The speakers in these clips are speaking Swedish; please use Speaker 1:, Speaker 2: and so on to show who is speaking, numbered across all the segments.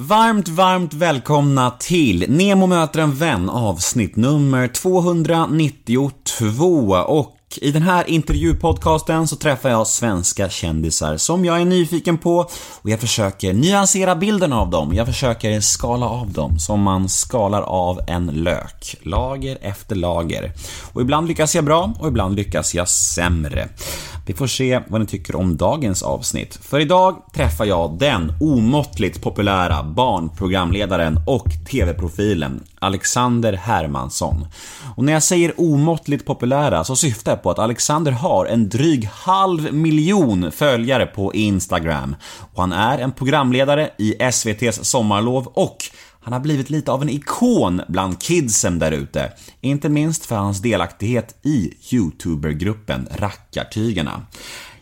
Speaker 1: Varmt, varmt välkomna till Nemo möter en vän avsnitt nummer 292 och i den här intervjupodcasten så träffar jag svenska kändisar som jag är nyfiken på och jag försöker nyansera bilden av dem. Jag försöker skala av dem som man skalar av en lök. Lager efter lager. Och ibland lyckas jag bra och ibland lyckas jag sämre. Vi får se vad ni tycker om dagens avsnitt. För idag träffar jag den omåttligt populära barnprogramledaren och TV-profilen Alexander Hermansson. Och när jag säger omåttligt populära så syftar jag på att Alexander har en dryg halv miljon följare på Instagram. Och han är en programledare i SVT's Sommarlov och han har blivit lite av en ikon bland kidsen där ute. Inte minst för hans delaktighet i YouTuber-gruppen Rackartygarna.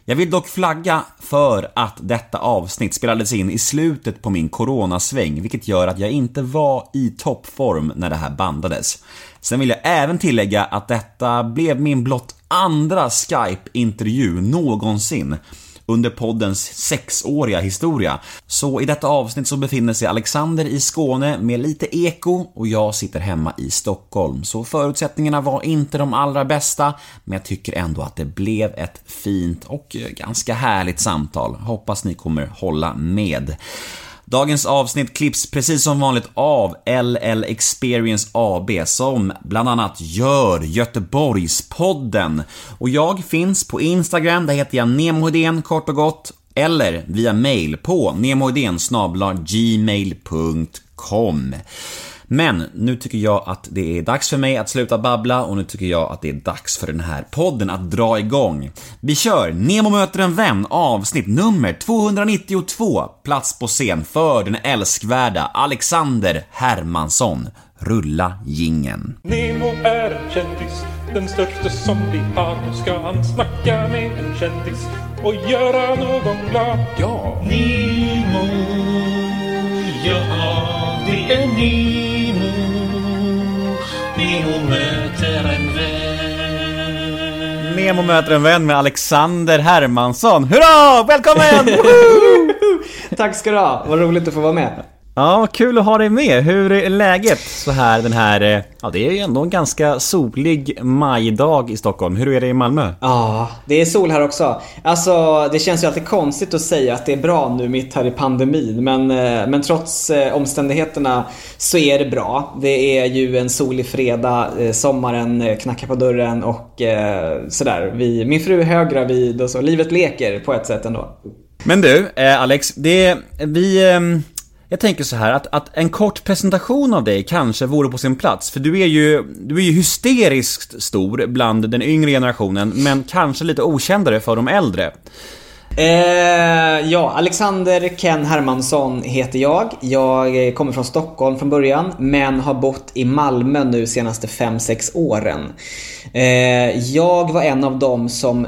Speaker 1: Jag vill dock flagga för att detta avsnitt spelades in i slutet på min coronasväng, vilket gör att jag inte var i toppform när det här bandades. Sen vill jag även tillägga att detta blev min blott andra Skype-intervju någonsin under poddens sexåriga historia. Så i detta avsnitt så befinner sig Alexander i Skåne med lite eko och jag sitter hemma i Stockholm. Så förutsättningarna var inte de allra bästa, men jag tycker ändå att det blev ett fint och eh, ganska härligt samtal. Hoppas ni kommer hålla med. Dagens avsnitt klipps precis som vanligt av LL Experience AB som bland annat gör Göteborgspodden. Och jag finns på Instagram, där heter jag Nemohedén kort och gott, eller via mail på nemohedén gmail.com. Men nu tycker jag att det är dags för mig att sluta babbla och nu tycker jag att det är dags för den här podden att dra igång. Vi kör Nemo möter en vän avsnitt nummer 292, plats på scen för den älskvärda Alexander Hermansson. Rulla gingen.
Speaker 2: Nemo är en kändis, den största som vi har. Nu ska han snacka med en kändis och göra någon glad. Ja!
Speaker 3: Nemo, ja det är Nemo. Nemo möter en vän
Speaker 1: med Alexander Hermansson. Hurra! Välkommen!
Speaker 4: Tack ska du ha, vad roligt att få vara med.
Speaker 1: Ja, kul att ha dig med. Hur är läget så här den här... eh, Ja, det är ju ändå en ganska solig majdag i Stockholm. Hur är det i Malmö?
Speaker 4: Ja, det är sol här också. Alltså, det känns ju alltid konstigt att säga att det är bra nu mitt här i pandemin. Men, eh, men trots eh, omständigheterna så är det bra. Det är ju en solig fredag, sommaren knackar på dörren och sådär. Vi, min fru är höggravid och så. Livet leker på ett sätt ändå.
Speaker 1: Men du, eh, Alex, det... Vi jag tänker så här att, att en kort presentation av dig kanske vore på sin plats. För du är ju, du är ju hysteriskt stor bland den yngre generationen, men kanske lite okändare för de äldre.
Speaker 4: Eh, ja, Alexander Ken Hermansson heter jag. Jag kommer från Stockholm från början, men har bott i Malmö nu senaste 5-6 åren. Eh, jag var en av dem som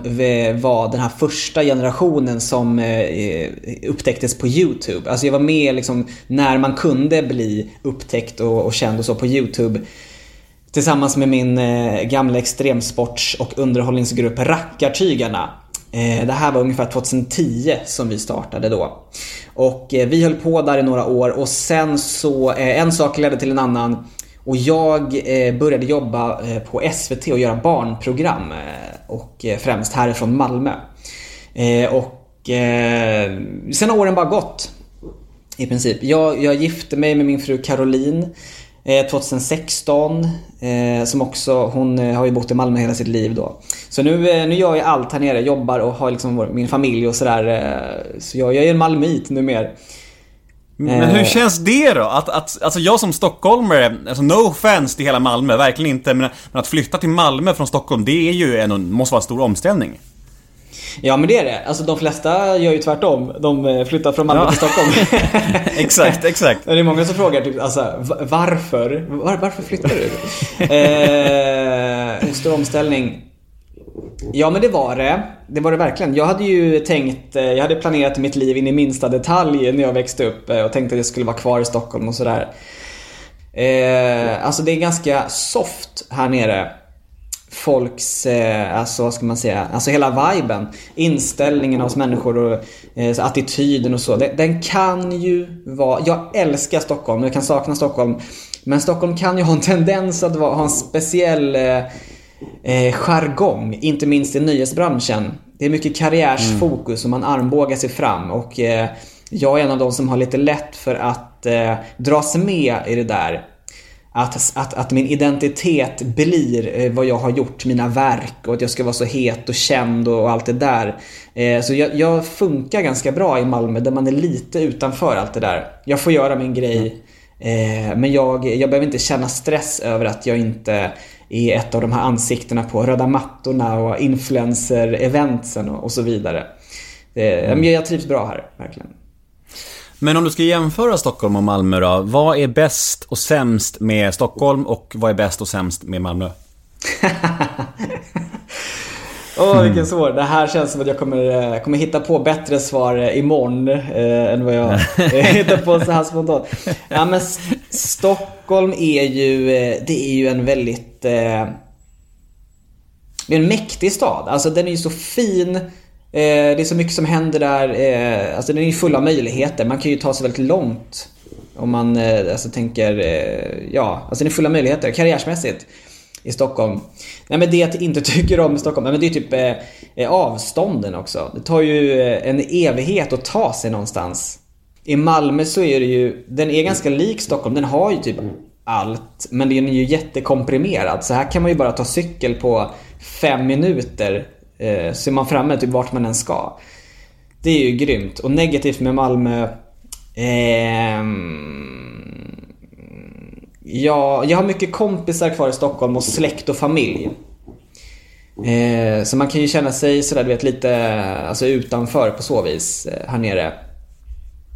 Speaker 4: var den här första generationen som eh, eh, upptäcktes på YouTube. Alltså jag var med liksom när man kunde bli upptäckt och, och känd och så på YouTube. Tillsammans med min eh, gamla extremsports och underhållningsgrupp Rackartygarna. Eh, det här var ungefär 2010 som vi startade då. Och eh, vi höll på där i några år och sen så, eh, en sak ledde till en annan. Och jag började jobba på SVT och göra barnprogram. Och främst härifrån Malmö. Och sen har åren bara gått. I princip. Jag, jag gifte mig med min fru Caroline 2016. Eh, som också, hon eh, har ju bott i Malmö hela sitt liv då. Så nu, eh, nu gör jag allt här nere, jobbar och har liksom min familj och sådär. Eh, så jag, jag är en malmöit numera.
Speaker 1: Men
Speaker 4: Eh.
Speaker 1: hur känns det då? Att, att, alltså jag som stockholmare, alltså no offense till hela Malmö, verkligen inte, men, men att flytta till Malmö från Stockholm, det är ju en, måste vara en stor omställning.
Speaker 4: Ja men det är det. Alltså de flesta gör ju tvärtom. De eh, flyttar från Malmö
Speaker 1: Ja.
Speaker 4: till Stockholm.
Speaker 1: Exakt, exakt.
Speaker 4: Det är många som frågar typ, alltså, va- varför? Var, varför flyttar du? eh, en stor omställning. Ja men det var det. Det var det verkligen. Jag hade ju tänkt, eh, jag hade planerat mitt liv in i minsta detalj när jag växte upp eh, och tänkte att jag skulle vara kvar i Stockholm och sådär. Eh, alltså det är ganska soft här nere folks, eh, alltså vad ska man säga, alltså hela viben. Inställningen hos människor och eh, attityden och så. Den, den kan ju vara, jag älskar Stockholm, jag kan sakna Stockholm. Men Stockholm kan ju ha en tendens att vara, ha en speciell eh, eh, jargong, inte minst i nyhetsbranschen. Det är mycket karriärsfokus och man armbågar sig fram och eh, jag är en av de som har lite lätt för att eh, dras med i det där. Att, att, att min identitet blir eh, vad jag har gjort, mina verk och att jag ska vara så het och känd och, allt det där. Eh, så jag, jag, funkar ganska bra i Malmö där man är lite utanför allt det där. Jag får göra min grej. Eh, men jag, jag behöver inte känna stress över att jag inte är ett av de här ansiktena på röda mattorna och influencer-eventsen och, och så vidare. Eh, men jag trivs bra här, verkligen.
Speaker 1: Men om du ska jämföra Stockholm och Malmö då. Vad är bäst och sämst med Stockholm och vad är bäst och sämst med Malmö?
Speaker 4: Åh, oh, vilken svår. Det här känns som att jag kommer, eh, kommer hitta på bättre svar eh, imorgon eh, än vad jag hittar på så här spontant. Ja, men Stockholm är ju, eh, det är ju en väldigt... Eh, det är en mäktig stad. Alltså den är ju så fin. Eh, det är så mycket som händer där. Eh, alltså den är ju full av möjligheter. Man kan ju ta sig väldigt långt. Om man eh, alltså, tänker, ja, alltså den är full av möjligheter karriärsmässigt i Stockholm. Nej men det jag inte tycker om i Stockholm, nej, men det är typ eh, avstånden också. Det tar ju en evighet att ta sig någonstans. I Malmö så är det ju, den är ganska lik Stockholm. Den har ju typ allt, men den är ju jättekomprimerad. Så här kan man ju bara ta cykel på fem minuter eh, så är man framme typ vart man än ska. Det är ju grymt. Och negativt med Malmö eh, Ja, jag har mycket kompisar kvar i Stockholm och släkt och familj. Eh, så man kan ju känna sig sådär, du vet, lite alltså, utanför på så vis eh, här nere.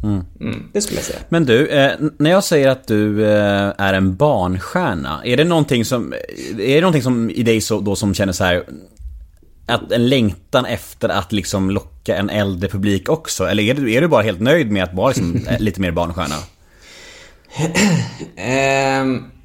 Speaker 4: Mm. Mm, det skulle jag säga.
Speaker 1: Men du, eh, när jag säger att du eh, är en barnstjärna, är det någonting som, är det någonting som i dig så, då som känner så här att en längtan efter att liksom locka en äldre publik också? Eller är du, är du bara helt nöjd med att vara liksom lite mer barnstjärna?
Speaker 4: um,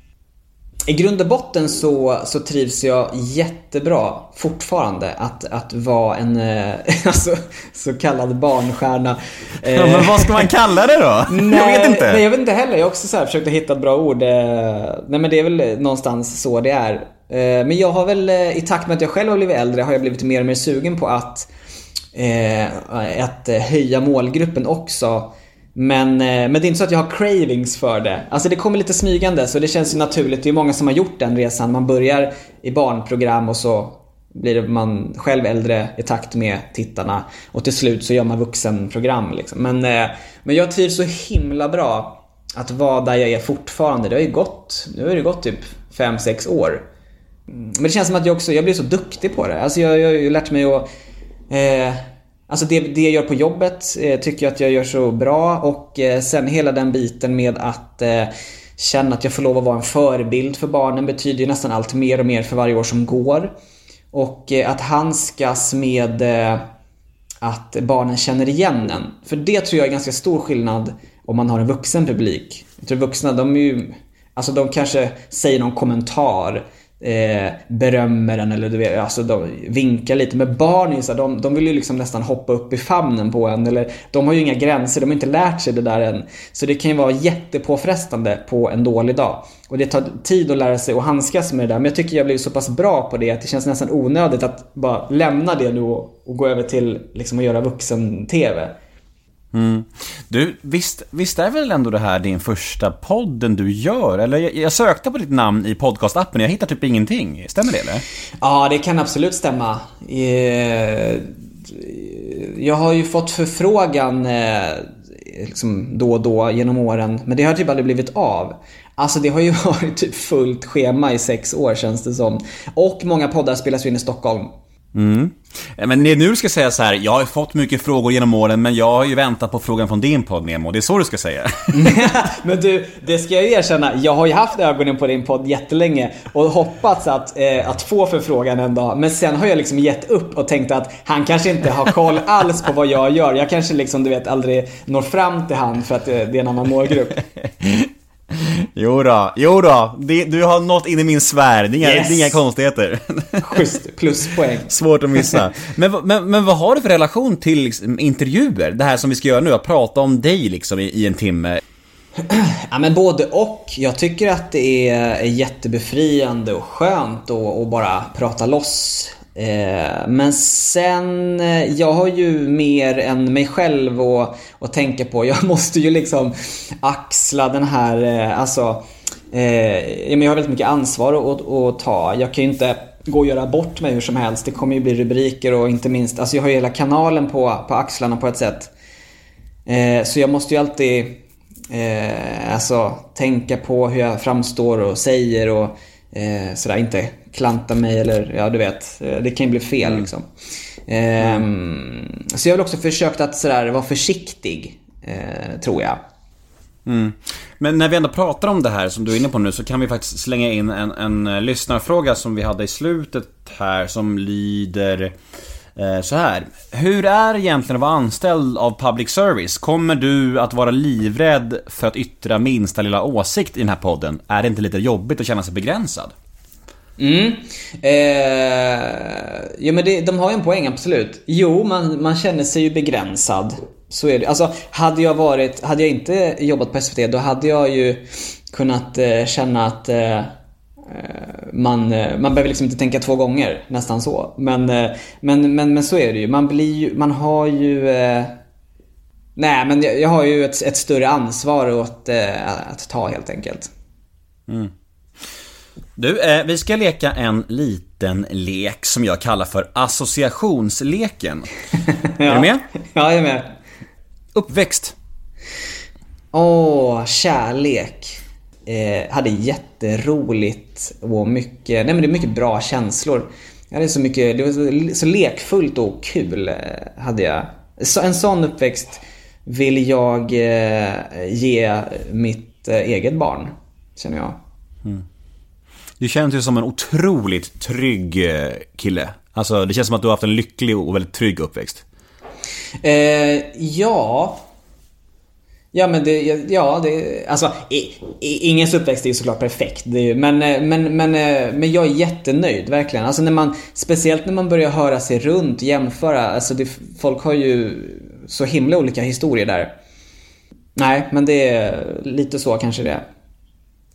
Speaker 4: I grund och botten så, så trivs jag jättebra fortfarande att, att vara en eh, alltså, så kallad barnstjärna.
Speaker 1: Ja, men vad ska man kalla det då?
Speaker 4: nej,
Speaker 1: jag vet inte.
Speaker 4: Nej, jag vet inte heller. Jag har också så här försökt hitta ett bra ord. Eh, nej, men det är väl någonstans så det är. Eh, men jag har väl eh, i takt med att jag själv har blivit äldre har jag blivit mer och mer sugen på att, eh, att höja målgruppen också. Men, eh, men det är inte så att jag har cravings för det. Alltså det kommer lite smygande så det känns ju naturligt. Det är många som har gjort den resan. Man börjar i barnprogram och så blir man själv äldre i takt med tittarna. Och till slut så gör man vuxenprogram liksom. Men, eh, men jag trivs så himla bra att vara där jag är fortfarande. Det har ju gått, nu har det gått typ 5-6 år. Men det känns som att jag också, jag blir så duktig på det. Alltså jag, jag har ju lärt mig att eh, Alltså det, det jag gör på jobbet eh, tycker jag att jag gör så bra och eh, sen hela den biten med att eh, känna att jag får lov att vara en förebild för barnen betyder ju nästan allt mer och mer för varje år som går. Och eh, att handskas med eh, att barnen känner igen en. För det tror jag är ganska stor skillnad om man har en vuxen publik. Jag tror vuxna, de är ju... Alltså de kanske säger någon kommentar eh, berömmer den eller du vet, alltså de vinkar lite. Men barn är så här, de, de vill ju liksom nästan hoppa upp i famnen på en. Eller, de har ju inga gränser, de har inte lärt sig det där än. Så det kan ju vara jättepåfrestande på en dålig dag. Och det tar tid att lära sig att handskas med det där. Men jag tycker jag blivit så pass bra på det att det känns nästan onödigt att bara lämna det nu och, och gå över till liksom att göra vuxen-TV.
Speaker 1: Mm. Du, visst, visst är väl ändå det här din första podden du gör? Eller jag, jag sökte på ditt namn i podcastappen och jag hittar typ ingenting. Stämmer det eller?
Speaker 4: Ja, det kan absolut stämma. Eh, jag har ju fått förfrågan eh, liksom då och då genom åren, men det har typ aldrig blivit av. Alltså det har ju varit typ fullt schema i sex år känns det som. Och många poddar spelas ju in i Stockholm.
Speaker 1: Mm. Men nu ska säga så här, jag har fått mycket frågor genom åren men jag har ju väntat på frågan från din podd Nemo, det är så du ska säga.
Speaker 4: men du, det ska jag ju erkänna, jag har ju haft ögonen på din podd jättelänge och hoppats att, eh, att få förfrågan en dag. Men sen har jag liksom gett upp och tänkt att han kanske inte har koll alls på vad jag gör. Jag kanske liksom, du vet, aldrig når fram till han för att det är en annan målgrupp.
Speaker 1: Jo då, jo då. Det, du har nått in i min sfär. Det är inga,
Speaker 4: Yes.
Speaker 1: det är inga konstigheter.
Speaker 4: Schysst, pluspoäng.
Speaker 1: Svårt att missa. Men, men, men vad har du för relation till liksom, intervjuer? Det här som vi ska göra nu, att prata om dig liksom i, i en timme.
Speaker 4: Ja men både och. Jag tycker att det är jättebefriande och skönt att bara prata loss. Eh, men sen, eh, jag har ju mer än mig själv att, att tänka på. Jag måste ju liksom axla den här, eh, alltså eh, Jag har väldigt mycket ansvar att, att ta. Jag kan ju inte gå och göra bort mig hur som helst. Det kommer ju bli rubriker och inte minst, alltså jag har ju hela kanalen på, på axlarna på ett sätt. Eh, så jag måste ju alltid eh, alltså, tänka på hur jag framstår och säger och eh, sådär. Inte klanta mig eller ja, du vet. eh, Det kan ju bli fel liksom. Ehm, Så jag har också försökt att sådär vara försiktig, eh, tror jag.
Speaker 1: Men när vi ändå pratar om det här som du är inne på nu så kan vi faktiskt slänga in en, en eh, lyssnarfråga som vi hade i slutet här som lyder eh, så här. Hur är det egentligen att vara anställd av public service? Kommer du att vara livrädd för att yttra minsta lilla åsikt i den här podden? Är det inte lite jobbigt att känna sig begränsad?
Speaker 4: Mm. Eh, ja men det, de har ju en poäng absolut. Jo, man, man känner sig ju begränsad. Så är det. Alltså, hade jag varit, hade jag inte jobbat på SVT då hade jag ju kunnat eh, känna att eh, eh man, eh, man behöver liksom inte tänka två gånger, nästan så. Men, eh, men, men, men så är det ju. Man blir ju, man har ju... Eh, nej, men jag, jag har ju ett, ett större ansvar åt, eh, att ta helt enkelt. Mm.
Speaker 1: Du, eh, vi ska leka en liten lek som jag kallar för associationsleken. Är du med?
Speaker 4: Ja, jag är med.
Speaker 1: Uppväxt.
Speaker 4: Åh, kärlek. Eh, hade jätteroligt och mycket, nej men det är mycket bra känslor. Jag hade så mycket, det var så, så lekfullt och kul eh, hade jag. Så, en sån uppväxt vill jag eh, ge mitt eh, eget barn, känner jag.
Speaker 1: Du känns ju som en otroligt trygg eh, kille. Alltså, det känns som att du har haft en lycklig och väldigt trygg uppväxt.
Speaker 4: Eh, ja. Ja men det, ja det, alltså i, i, ingens uppväxt är ju såklart perfekt. Det är, ju- men, eh, men, men, eh, men jag är jättenöjd verkligen. Alltså när man, speciellt när man börjar höra sig runt, jämföra. Alltså det, folk har ju så himla olika historier där. Nej, men det är lite så kanske det är.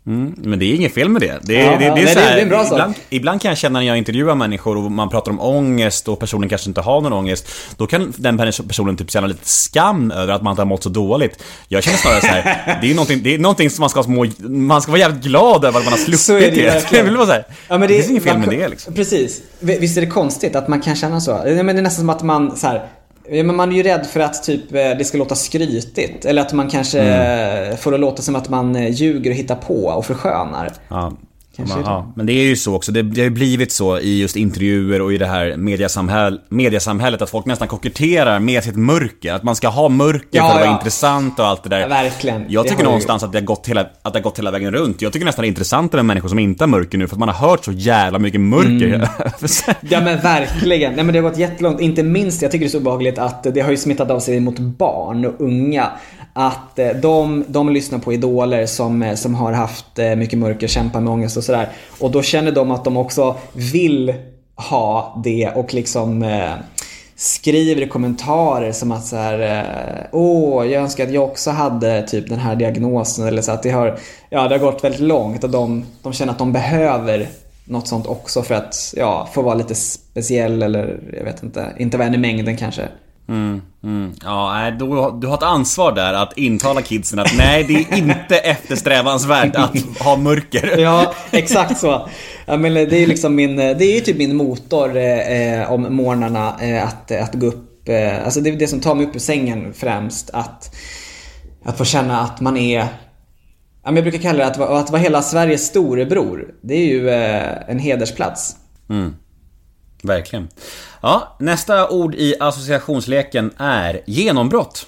Speaker 1: Mm, men det är inget fel med det. Det,
Speaker 4: Ja,
Speaker 1: det,
Speaker 4: ja,
Speaker 1: det, är
Speaker 4: nej,
Speaker 1: så
Speaker 4: det-
Speaker 1: här,
Speaker 4: det är en bra sak.
Speaker 1: ibland, ibland kan jag känna när jag intervjuar människor och man pratar om ångest och personen kanske inte har någon ångest. Då kan den pers- personen typ känna lite skam över att man inte har mått så dåligt. Jag känner snarare så här, det är någonting, det är någonting som man ska må, man ska vara jävligt glad över att man har sluppit
Speaker 4: Så är det
Speaker 1: det. Jag vill bara säga,
Speaker 4: Ja, men
Speaker 1: det, finns inget fel med det liksom.
Speaker 4: Precis. Visst är det konstigt att man kan känna så? Men det är nästan som att man så här, ja, men man är ju rädd för att typ, eh, det ska låta skrytigt. Eller att man kanske
Speaker 1: Mm.
Speaker 4: eh, får det låta som att man eh, ljuger och hittar på och förskönar.
Speaker 1: Ja.
Speaker 4: Kanske
Speaker 1: Men,
Speaker 4: det.
Speaker 1: ja, men det är ju så också. Det, det har ju blivit så i just intervjuer och i det här mediasamhäll, mediasamhället att folk nästan koketterar med sitt mörker. Att man ska ha mörker
Speaker 4: Ja,
Speaker 1: för att vara
Speaker 4: ja.
Speaker 1: intressant och allt det där.
Speaker 4: Ja, verkligen.
Speaker 1: Jag tycker någonstans att det, har gått hela, att det har gått hela vägen runt. Jag tycker nästan det är intressantare med människor som inte har mörker nu för att man har hört så jävla mycket mörker.
Speaker 4: Mm. Ja men verkligen. Nej men det har gått jättelångt. Inte minst, jag tycker det är så obehagligt att det har ju smittat av sig mot barn och unga. Att eh, de, de lyssnar på idoler som, eh, som har haft eh, mycket mörker, kämpar med ångest och sådär. Och då känner de att de också vill ha det och liksom eh, skriver i kommentarer som att så här, åh, jag önskar att jag också hade typ den här diagnosen eller så att det har, ja det har gått väldigt långt och de, de känner att de behöver något sånt också för att, ja, få vara lite speciell eller jag vet inte, inte vara en i mängden kanske.
Speaker 1: Mm, mm. Ja, nej, du, du har ett ansvar där att intala kidsen att nej, det är inte eftersträvansvärt att ha mörker.
Speaker 4: Ja, exakt så. Ja, men det är ju liksom min, det är ju typ min motor eh, om morgnarna eh, att, att gå upp. Eh, alltså det är det som tar mig upp ur sängen främst. Att, att få känna att man är jag brukar kalla det att, vara- att vara hela Sveriges storebror. Det är ju eh, en hedersplats.
Speaker 1: Mm. Verkligen. Ja, nästa ord i associationsleken är genombrott.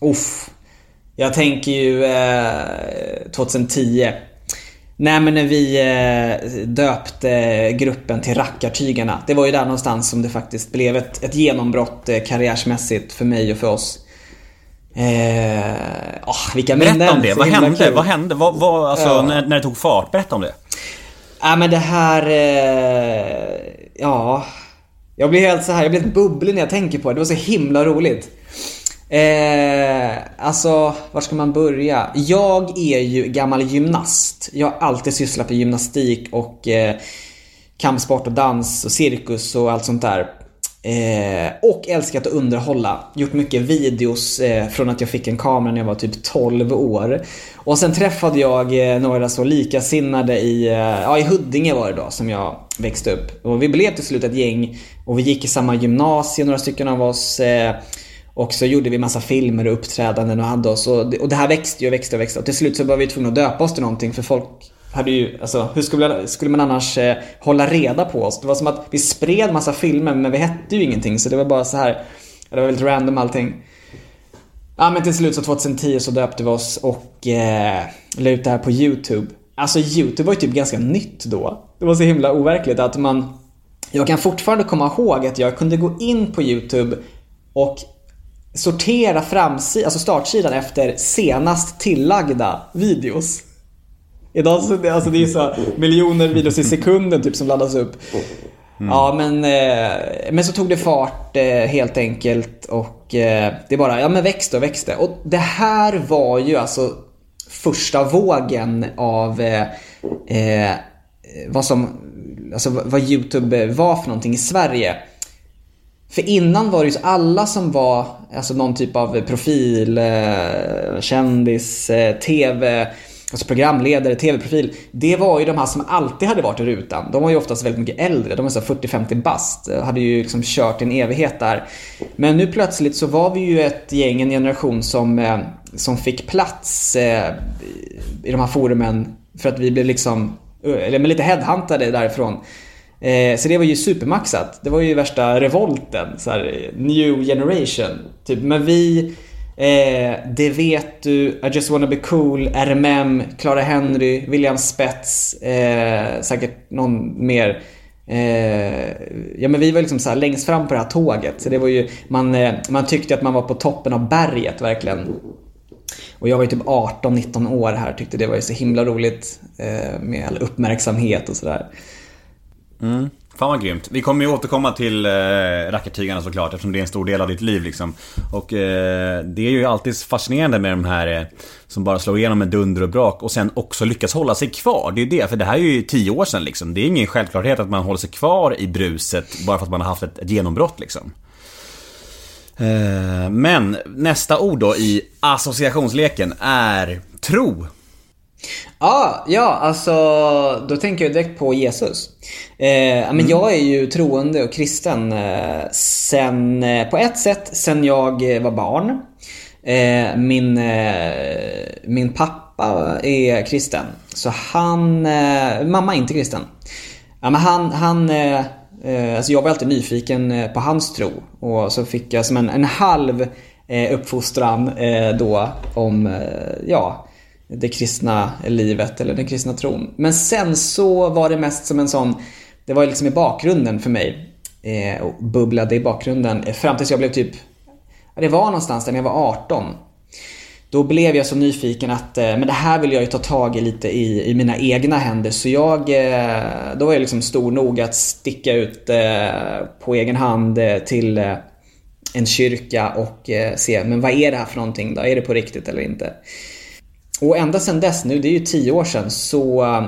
Speaker 4: Uff. Jag tänker ju eh, 2010. Nej men när vi eh, döpte gruppen till Rackartygarna. Det var ju där någonstans som det faktiskt blev ett, ett genombrott eh, karriärsmässigt för mig och för oss. Eh, oh, vilka minnen.
Speaker 1: Berätta om det. Vad hände? Vad hände? Vad, vad, alltså,
Speaker 4: Ja.
Speaker 1: när, när det tog fart? Berätta om det.
Speaker 4: Ja men det här... Eh, ja... Jag blir helt så här, jag blir helt bubblig när jag tänker på det. Det var så himla roligt. Eh, alltså, var ska man börja? Jag är ju gammal gymnast. Jag har alltid sysslat med gymnastik och eh, kampsport och dans och cirkus och allt sånt där. Eh, och älskat att underhålla. Gjort mycket videos eh, från att jag fick en kamera när jag var typ 12 år. Och sen träffade jag eh, några så likasinnade i, eh, ja, i Huddinge var det då som jag växte upp. Och vi blev till slut ett gäng och vi gick i samma gymnasium, några stycken av oss. Eh, och så gjorde vi massa filmer och uppträdanden och hade oss. Och det, och det här växte ju och växte och växte. Och till slut så var vi tvungna att döpa oss till någonting för folk hade ju, alltså hur skulle, skulle man annars eh, hålla reda på oss? Det var som att vi spred massa filmer men vi hette ju ingenting så det var bara så här. Det var väldigt random allting. Ja men till slut så 2010 så döpte vi oss och eh, la ut det här på YouTube. Alltså YouTube var ju typ ganska nytt då. Det var så himla overkligt att man... Jag kan fortfarande komma ihåg att jag kunde gå in på YouTube och sortera framsidan, alltså startsidan efter senast tillagda videos. Idag så, alltså det är så miljoner videos i sekunden typ som laddas upp. Ja men, eh, men så tog det fart eh, helt enkelt och eh, det bara, ja men växte och växte. Och det här var ju alltså första vågen av eh, eh, vad som, alltså vad YouTube var för någonting i Sverige. För innan var det ju alla som var alltså någon typ av profil, eh, kändis, TV, alltså programledare, TV-profil. Det var ju de här som alltid hade varit i rutan. De var ju oftast väldigt mycket äldre. De var så 40-50 bast. Eh, hade ju liksom kört en evighet där. Men nu plötsligt så var vi ju ett gäng, en generation som, eh, som fick plats eh, i de här forumen. För att vi blev liksom, eller med lite headhuntade därifrån. Så det var ju supermaxat. Det var ju värsta revolten. Så här, new generation. Typ. Men vi, eh, Det vet du, I just wanna be cool, RMM, Clara Henry, William Spets, eh, säkert någon mer. Eh, ja men vi var liksom så här längst fram på det här tåget. Så det var ju, man, eh, man tyckte att man var på toppen av berget verkligen. Och jag var ju typ 18-19 år här tyckte det var ju så himla roligt eh, med all uppmärksamhet och sådär.
Speaker 1: Mm. Fan vad grymt. Vi kommer ju återkomma till eh, rackartygarna såklart eftersom det är en stor del av ditt liv liksom. Och eh, det är ju alltid fascinerande med de här eh, som bara slår igenom med dunder och brak och sen också lyckas hålla sig kvar. Det är ju det, för det här är ju tio år sedan liksom. Det är ingen självklarhet att man håller sig kvar i bruset bara för att man har haft ett, ett genombrott liksom. Eh, men nästa ord då i associationsleken är tro.
Speaker 4: Ja, ja, alltså då tänker jag direkt på Jesus. Eh, men Jag är ju troende och kristen eh, sen, eh, på ett sätt sen jag eh, var barn. Eh, min, eh, min pappa är kristen. Så han, mamma är inte kristen. Ja, men han, han alltså jag var alltid nyfiken på hans tro. Och så fick jag som en, en halv eh, uppfostran då om, ja, det kristna livet eller den kristna tron. Men sen så var det mest som en sån, det var liksom i bakgrunden för mig. Eh, och bubblade i bakgrunden eh, fram tills jag blev typ, det var någonstans där när jag var 18. Då blev jag så nyfiken att eh, men det här vill jag ju ta tag i lite i, i mina egna händer. Så jag, eh, då var jag liksom stor nog att sticka ut eh, på egen hand eh, till eh, en kyrka och eh, se, men vad är det här för någonting då? Är det på riktigt eller inte? Och ända sedan dess nu, det är ju tio år sedan, så um,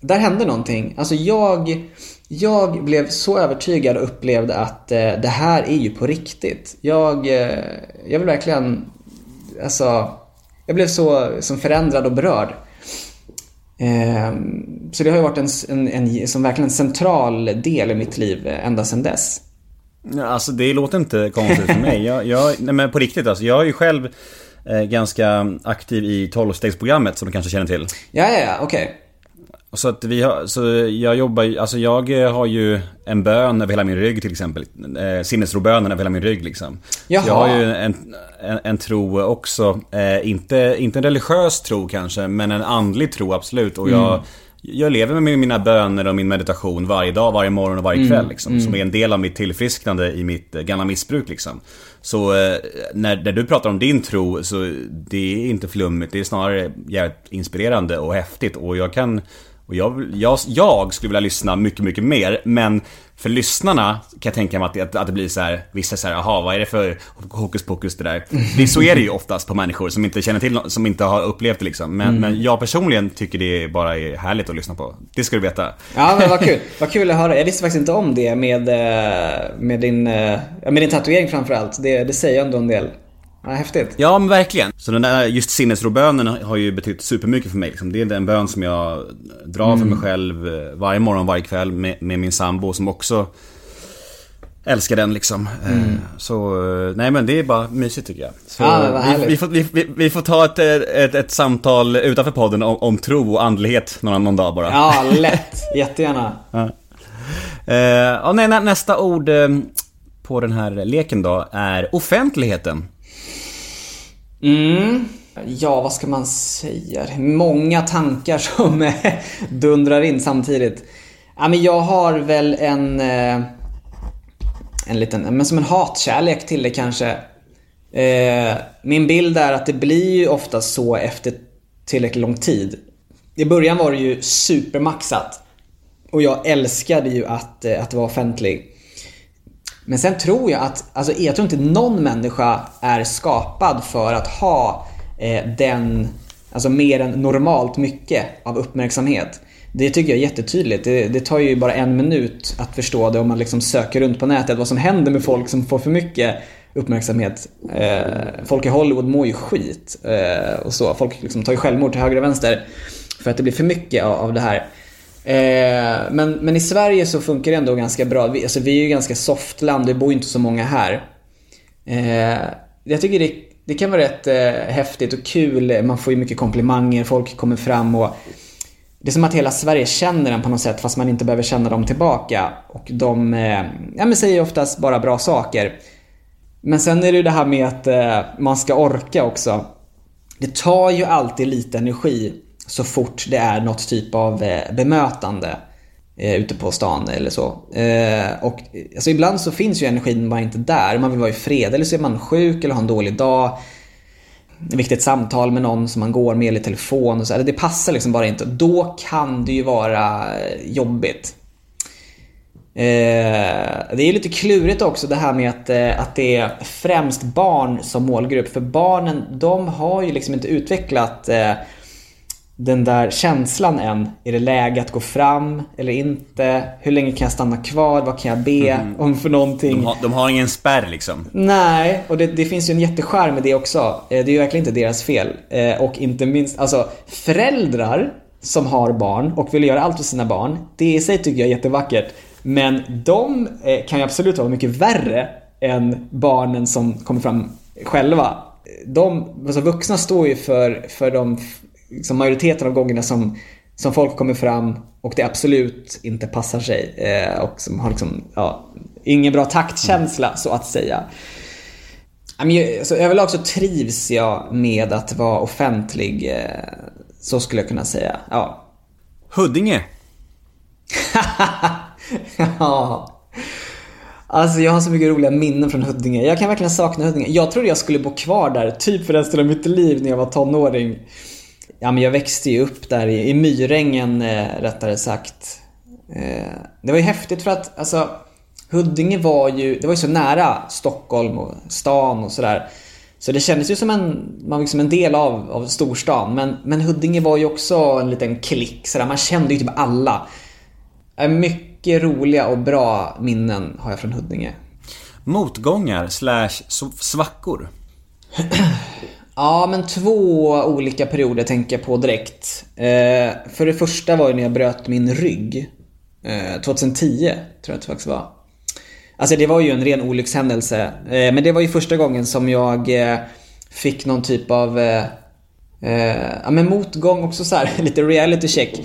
Speaker 4: där hände någonting. Alltså jag, jag blev så övertygad och upplevde att eh, det här är ju på riktigt. Jag, eh, jag vill verkligen, alltså, jag blev så som förändrad och berörd. Eh, så det har ju varit en, en, en som verkligen en central del i mitt liv eh, ända sedan dess.
Speaker 1: Alltså det låter inte konstigt för mig. Jag, jag, nej men på riktigt alltså. Jag har ju själv ganska aktiv i 12-stegsprogrammet som du kanske känner till.
Speaker 4: Ja, ja, ja, okej.
Speaker 1: Så att vi har, så jag jobbar ju, alltså jag eh, har ju en bön över hela min rygg till exempel. Eh, sinnesrobönen över hela min rygg liksom.
Speaker 4: Jaha.
Speaker 1: Så jag har ju en, en, en tro också. Eh, inte, inte en religiös tro kanske, men en andlig tro absolut. Och jag, jag lever med mina böner och min meditation varje dag, varje morgon och varje kväll liksom. Som är en del av mitt tillfrisknande i mitt eh, gamla missbruk liksom. Så eh, när, när du pratar om din tro så det är inte flummigt, det är snarare jävligt inspirerande och häftigt och jag kan och jag, jag, jag skulle vilja lyssna mycket, mycket mer, men för lyssnarna kan jag tänka mig att det, att det blir så här, vissa säger jaha, vad är det för hokus pokus det där? Det, så är det ju oftast på människor som inte känner till som inte har upplevt det liksom. Men, men jag personligen tycker det bara är härligt att lyssna på. Det ska du veta.
Speaker 4: Ja men vad kul. Vad kul att höra. Jag visste faktiskt inte om det med, eh, med, din, eh, med din tatuering framförallt. Det, det säger ändå en del. Ja, häftigt.
Speaker 1: Ja, men verkligen. Så den där just sinnesrobönen har ju betytt supermycket för mig. Liksom. Det är en bön som jag drar för mig själv eh, varje morgon, varje kväll med, med min sambo som också älskar den liksom. Eh, Så, eh, nej men det är bara mysigt tycker jag. Så,
Speaker 4: vad
Speaker 1: vi, vi, får, vi, vi, får ta ett, ett, ett samtal utanför podden om, om tro och andlighet någon, någon dag bara.
Speaker 4: Ja, lätt. Jättegärna.
Speaker 1: Eh, ja, nej, nä, nästa ord eh, på den här leken då är offentligheten.
Speaker 4: Mm. Ja, vad ska man säga? Många tankar som dundrar in samtidigt. Ja, men jag har väl en... Eh, en liten, men som en hatkärlek till det kanske. Eh, min bild är att det blir ju ofta så efter tillräckligt lång tid. I början var det ju supermaxat. Och jag älskade ju att, eh, att vara offentlig. Men sen tror jag att, alltså jag tror inte någon människa är skapad för att ha eh, den, alltså mer än normalt mycket av uppmärksamhet. Det tycker jag är jättetydligt. Det, det tar ju bara en minut att förstå det om man liksom söker runt på nätet vad som händer med folk som får för mycket uppmärksamhet. Eh, folk i Hollywood mår ju skit eh, och så. Folk liksom tar ju självmord till höger och vänster för att det blir för mycket av, av det här. Eh, men, men i Sverige så funkar det ändå ganska bra. Vi, alltså, vi är ju ganska softland, det bor ju inte så många här. Eh, jag tycker det, det kan vara rätt eh, häftigt och kul. Man får ju mycket komplimanger, folk kommer fram och det är som att hela Sverige känner en på något sätt fast man inte behöver känna dem tillbaka. Och de eh, ja, men säger oftast bara bra saker. Men sen är det ju det här med att eh, man ska orka också. Det tar ju alltid lite energi så fort det är något typ av eh, bemötande eh, ute på stan eller så. Eh, och alltså ibland så finns ju energin bara inte där. Man vill vara i fred eller så är man sjuk eller har en dålig dag. Ett viktigt samtal med någon som man går med eller telefon och så. Eller det passar liksom bara inte. Då kan det ju vara eh, jobbigt. Eh, det är lite klurigt också det här med att, eh, att det är främst barn som målgrupp. För barnen, de har ju liksom inte utvecklat eh, den där känslan än. Är det läge att gå fram eller inte? Hur länge kan jag stanna kvar? Vad kan jag be om för någonting?
Speaker 1: De har, de har ingen spärr liksom.
Speaker 4: Nej, och det, det finns ju en jätteskärm med det också. Eh, Det är ju verkligen inte deras fel. Eh, Och inte minst, alltså föräldrar som har barn och vill göra allt för sina barn. Det i sig tycker jag är jättevackert. Men de eh, kan ju absolut vara mycket värre än barnen som kommer fram själva. De, alltså vuxna står ju för, för de liksom majoriteten av gångerna som, som folk kommer fram och det absolut inte passar sig. Eh, och som har liksom, ja, ingen bra taktkänsla så att säga. Så överlag så trivs jag med att vara offentlig. eh, Så skulle jag kunna säga. Ja.
Speaker 1: Huddinge.
Speaker 4: ja. Alltså jag har så mycket roliga minnen från Huddinge. Jag kan verkligen sakna Huddinge. Jag trodde jag skulle bo kvar där, typ för resten av mitt liv när jag var tonåring. Ja men jag växte ju upp där i, i Myrängen eh, rättare sagt. Eh, det var ju häftigt för att alltså Huddinge var ju, det var ju så nära Stockholm och stan och sådär. Så det kändes ju som en, man liksom en del av, av storstan. Men, men Huddinge var ju också en liten klick sådär. Man kände ju typ alla. Mycket roliga och bra minnen har jag från Huddinge.
Speaker 1: Motgångar slash svackor.
Speaker 4: Ja, men två olika perioder tänker jag på direkt. Eh, för det första var ju när jag bröt min rygg. Eh, 2010 tror jag att det faktiskt var. Alltså det var ju en ren olyckshändelse. Eh, men det var ju första gången som jag eh, fick någon typ av eh, eh, ja, men motgång också så här, lite reality check.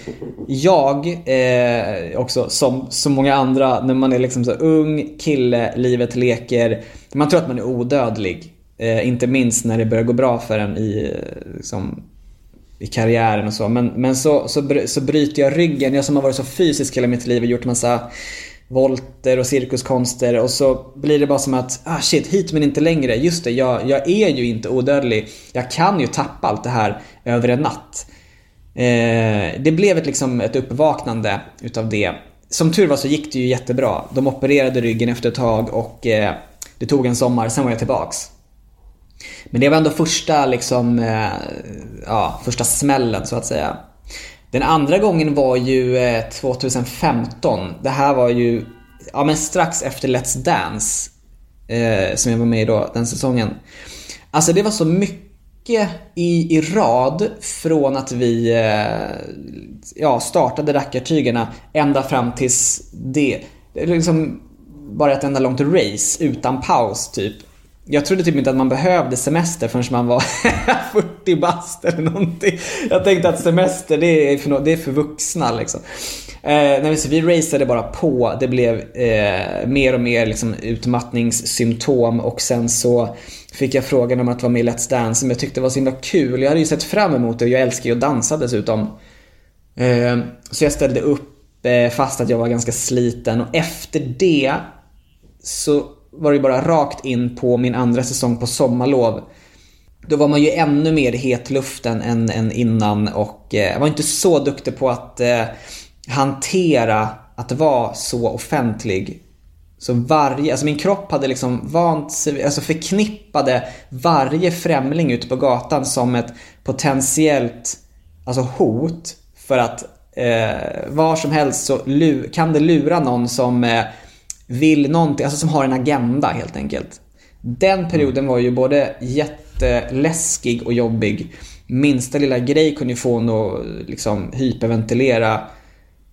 Speaker 4: Jag, eh, också som så många andra, när man är liksom så ung kille, livet leker. Man tror att man är odödlig. Eh, inte minst när det börjar gå bra för en i, eh, liksom, i karriären och så. Men, men så, så, bry- så bryter jag ryggen. Jag som har varit så fysisk hela mitt liv och gjort massa volter och cirkuskonster och så blir det bara som att, ah shit, hit men inte längre. Just det, jag, jag är ju inte odödlig. Jag kan ju tappa allt det här över en natt. Eh, det blev ett, liksom ett uppvaknande utav det. Som tur var så gick det ju jättebra. De opererade ryggen efter ett tag och eh, det tog en sommar, sen var jag tillbaks. Men det var ändå första liksom, eh, ja, första smällen så att säga. Den andra gången var ju eh, 2015. Det här var ju, ja men strax efter Let's Dance. Eh, som jag var med i då, den säsongen. Alltså det var så mycket i, i rad från att vi eh, ja, startade Rackartygarna. ända fram tills det. Det liksom bara ett enda långt race utan paus typ. Jag trodde typ inte att man behövde semester förrän man var 40 bast eller någonting. Jag tänkte att semester det är för, det är för vuxna liksom. Eh, nej, så vi raceade bara på. Det blev eh, mer och mer liksom, utmattningssymptom och sen så fick jag frågan om att vara med i Let's Dance som jag tyckte var så himla kul. Jag hade ju sett fram emot det och jag älskar ju att dansa dessutom. Eh, så jag ställde upp eh, fast att jag var ganska sliten och efter det så var det ju bara rakt in på min andra säsong på sommarlov. Då var man ju ännu mer i hetluften än, än innan och eh, var inte så duktig på att eh, hantera att vara så offentlig. Så varje, alltså min kropp hade liksom vant sig, alltså förknippade varje främling ute på gatan som ett potentiellt alltså hot för att eh, var som helst så lu- kan det lura någon som eh, vill någonting, alltså som har en agenda helt enkelt. Den perioden var ju både jätteläskig och jobbig. Minsta lilla grej kunde ju få en att liksom hyperventilera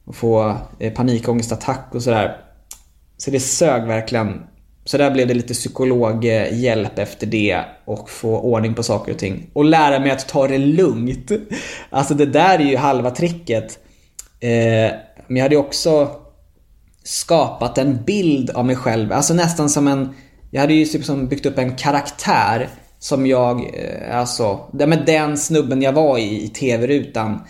Speaker 4: och få eh, panikångestattack och sådär. Så det sög verkligen. Så där blev det lite psykologhjälp efter det och få ordning på saker och ting. Och lära mig att ta det lugnt. Alltså det där är ju halva tricket. Eh, men jag hade ju också skapat en bild av mig själv. Alltså nästan som en... Jag hade ju typ som byggt upp en karaktär som jag, eh, alltså, med den snubben jag var i, i TV-rutan.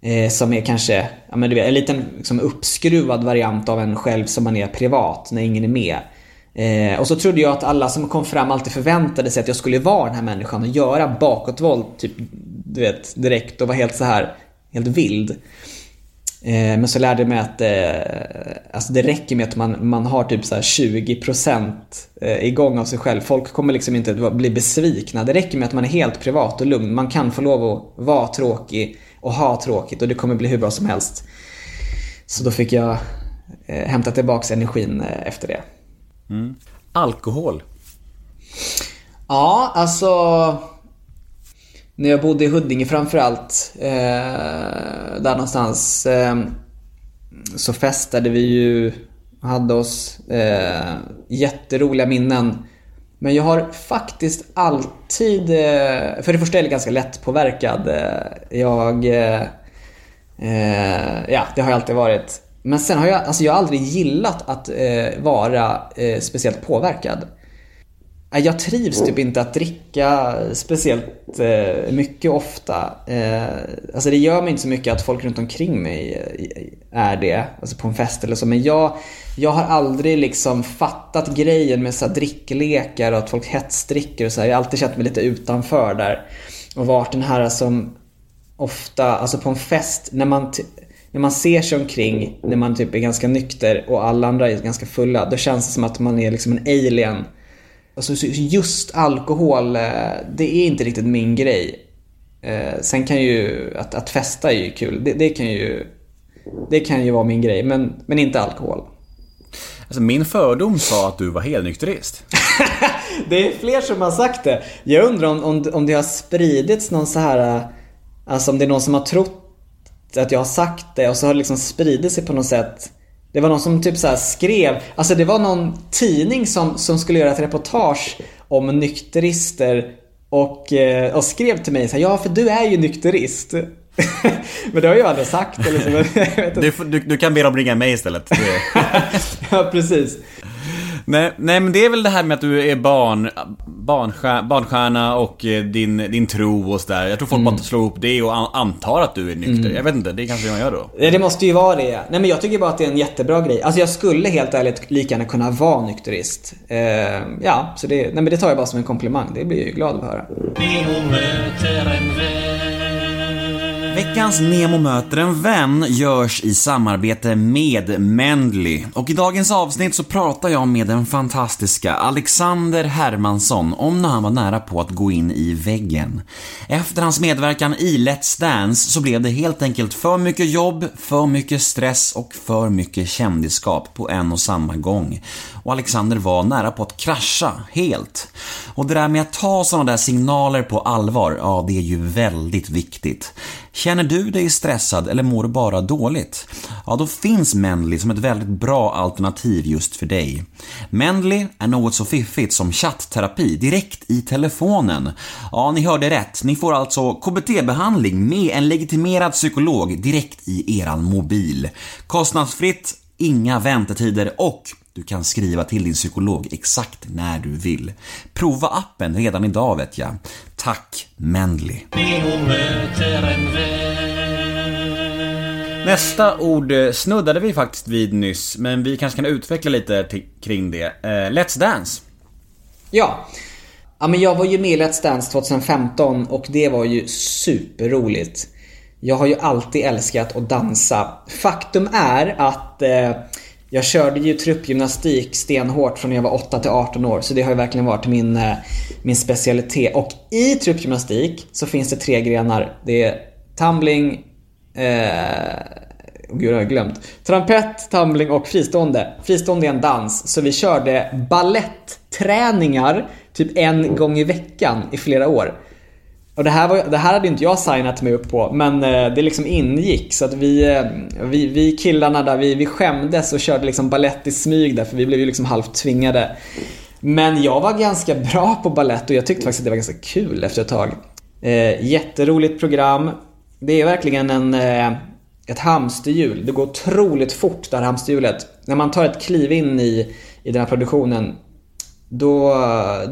Speaker 4: Eh, som är kanske, ja men du vet, en liten liksom, uppskruvad variant av en själv som man är privat när ingen är med. Eh, och så trodde jag att alla som kom fram alltid förväntade sig att jag skulle vara den här människan och göra bakåtvolt typ, du vet, direkt och vara helt så här helt vild. Eh, men så lärde jag mig att eh, alltså det räcker med att man, man har typ så här 20% eh, igång av sig själv. Folk kommer liksom inte bli besvikna. Det räcker med att man är helt privat och lugn. Man kan få lov att vara tråkig och ha tråkigt och det kommer bli hur bra som helst. Så då fick jag hämta tillbaks energin efter det.
Speaker 1: Alkohol.
Speaker 4: Ja, alltså... När jag bodde i Huddinge framförallt, eh, där någonstans, eh, så festade vi ju, hade oss eh, jätteroliga minnen. Men jag har faktiskt alltid, eh, för det första är jag ganska lättpåverkad. Eh, jag, eh, eh, ja det har jag alltid varit. Men sen har jag, alltså jag har aldrig gillat att eh, vara eh, speciellt påverkad. Jag trivs typ inte att dricka speciellt eh, mycket ofta. Eh, alltså det gör mig inte så mycket att folk runt omkring mig eh, är det. Alltså på en fest eller så. Men jag, jag har aldrig liksom fattat grejen med så här dricklekar och att folk hetsdricker och så här. Jag har alltid känt mig lite utanför där. Och varit den här som ofta, alltså på en fest, när man, när man ser sig omkring, när man typ är ganska nykter och alla andra är ganska fulla. Då känns det som att man är liksom en alien. Alltså så just alkohol, eh, det är inte riktigt min grej. Eh, Sen kan ju, att, att festa är ju kul. Det, det kan ju, det kan ju vara min grej, men, men inte alkohol.
Speaker 1: Alltså min fördom sa att du var helnykterist.
Speaker 4: Det är fler som har sagt det. Jag undrar om, om, om det har spridits någon så här, eh, alltså om det är någon som har trott att jag har sagt det och så har det liksom spridit sig på något sätt. Det var någon som typ så här skrev, alltså det var någon tidning som, som skulle göra ett reportage om nykterister och, eh, och skrev till mig så här, ja för du är ju nykterist. Men det har jag aldrig sagt eller så.
Speaker 1: Du, du, du kan be dem ringa mig istället.
Speaker 4: Ja, precis.
Speaker 1: Nej, nej, men det är väl det här med att du är barn, barnstjärna, barnstjärna och eh, din, din tro och sådär. Jag tror folk bara slår ihop det och an- antar att du är nykter. Jag vet inte, det kanske man gör då.
Speaker 4: Ja, Det måste ju vara det. Nej men jag tycker bara att det är en jättebra grej. Alltså jag skulle helt ärligt lika gärna kunna vara nykterist. Eh, ja, så det, nej men det tar jag bara som en komplimang. Det blir jag ju glad att höra.
Speaker 1: Veckans Nemo möter en vän görs i samarbete med Mendley. Och i dagens avsnitt så pratar jag med den fantastiska Alexander Hermansson om när han var nära på att gå in i väggen. Efter hans medverkan i Let's Dance så blev det helt enkelt för mycket jobb, för mycket stress och för mycket kändisskap på en och samma gång. Och Alexander var nära på att krascha helt. Och det där med att ta sådana där signaler på allvar, ja det är ju väldigt viktigt. Känner du dig stressad eller mår du bara dåligt? Ja, då finns Mendley som ett väldigt bra alternativ just för dig. Mendley är något så fiffigt som chattterapi direkt i telefonen. Ja, ni hörde rätt. Ni får alltså KBT-behandling med en legitimerad psykolog direkt i eran mobil. Kostnadsfritt, inga väntetider och du kan skriva till din psykolog exakt när du vill. Prova appen redan idag vet jag. Tack Mendley. Nästa ord eh, snuddade vi faktiskt vid nyss, men vi kanske kan utveckla lite kring det. Eh, Let's Dance.
Speaker 4: Ja. Ja men jag var ju med i Let's Dance 2015 och det var ju superroligt. Jag har ju alltid älskat att dansa. Faktum är att eh, jag körde ju truppgymnastik stenhårt från när jag var 8 till 18 år. Så det har ju verkligen varit min, eh, min specialitet. Och i truppgymnastik så finns det tre grenar. Det är tumbling, eh, Oh, gud, har jag glömt. Trampett, tumbling och fristående. Fristående är en dans, så vi körde ballettträningar typ en gång i veckan i flera år. Och det här, var, det här hade inte jag signat mig upp på, men eh, det liksom ingick. Så att vi, eh, vi, vi killarna där, vi, vi skämdes och körde liksom ballett i smyg där, för vi blev ju liksom halvt tvingade. Men jag var ganska bra på ballett och jag tyckte faktiskt att det var ganska kul efter ett tag. Eh, jätteroligt program. Det är verkligen en, eh, ett hamsterhjul. Det går otroligt fort det här hamsterhjulet. När man tar ett kliv in i, i den här produktionen då,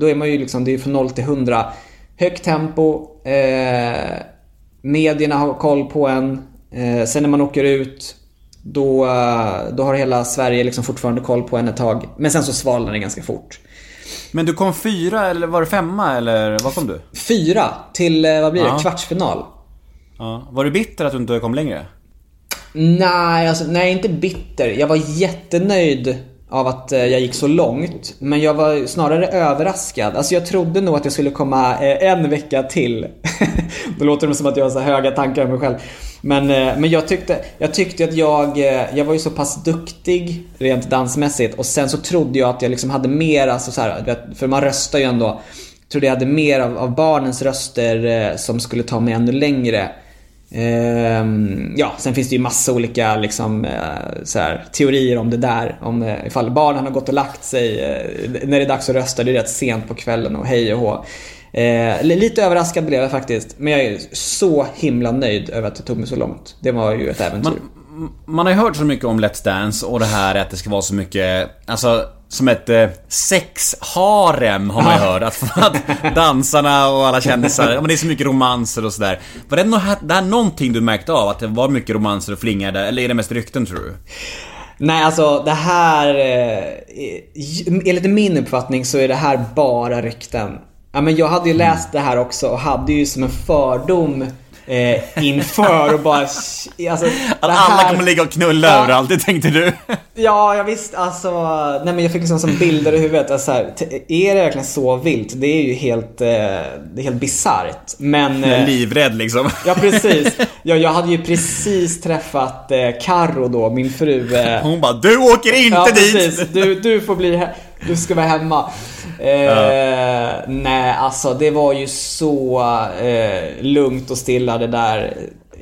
Speaker 4: då är man ju liksom, det är från 0 till 100. Högt tempo, eh, medierna har koll på en. Eh, sen när man åker ut, då, eh, då har hela Sverige liksom fortfarande koll på en ett tag. Men sen så svalnar det ganska fort.
Speaker 1: Men du kom fyra eller var det femma eller vad kom du?
Speaker 4: Fyra till, eh, vad blir det,
Speaker 1: Ja.
Speaker 4: kvartsfinal.
Speaker 1: Ja. Var du bitter att du inte kom längre?
Speaker 4: Nej, alltså, nej, inte bitter. Jag var jättenöjd av att eh, jag gick så långt. Men jag var snarare överraskad. Alltså jag trodde nog att jag skulle komma eh, en vecka till. Då låter det som att jag har så höga tankar om mig själv. Men, eh, men jag, tyckte, jag tyckte att jag, jag var ju så pass duktig rent dansmässigt. Och sen så trodde jag att jag liksom hade mer, alltså så här, för man röstar ju ändå. Jag Trodde jag hade mer av, av barnens röster som skulle ta mig ännu längre. Ehm, ja, sen finns det ju massa olika liksom, eh, så här, teorier om det där. Om eh, ifall barnen har gått och lagt sig eh, när det är dags att rösta. Det är rätt sent på kvällen och hej och hå. Eh, lite överraskad blev jag faktiskt. Men jag är så himla nöjd över att det tog mig så långt. Det var ju ett äventyr.
Speaker 1: Man, man har ju hört så mycket om Let's Dance och det här att det ska vara så mycket, alltså som ett eh, sexharem har man ju hört. Att, att dansarna och alla kändisar, ja, men det är så mycket romanser och sådär. Var det, nå- det här någonting du märkte av? Att det var mycket romanser och flingar där? Eller är det mest rykten tror du?
Speaker 4: Nej, alltså det här... eh, Enligt min uppfattning så är det här bara rykten. Ja, men jag hade ju läst det här också och hade ju som en fördom eh, inför och bara... Alltså,
Speaker 1: Att
Speaker 4: det
Speaker 1: alla
Speaker 4: här-
Speaker 1: kommer ligga och knulla
Speaker 4: Ja.
Speaker 1: överallt, det tänkte du?
Speaker 4: Ja, jag visst. Alltså, nej men jag fick liksom som bilder i huvudet. Alltså, här, är det verkligen så vilt? Det är ju helt, eh, det är helt bisarrt. Men... eh,
Speaker 1: Livrädd liksom.
Speaker 4: Ja, precis. Ja, jag hade ju precis träffat eh, Karo då, min fru. Eh,
Speaker 1: Hon bara, du åker inte
Speaker 4: Ja,
Speaker 1: dit!
Speaker 4: precis. Du, du får bli he- Du ska vara hemma. Eh, Nej, alltså det var ju så eh, lugnt och stilla det där.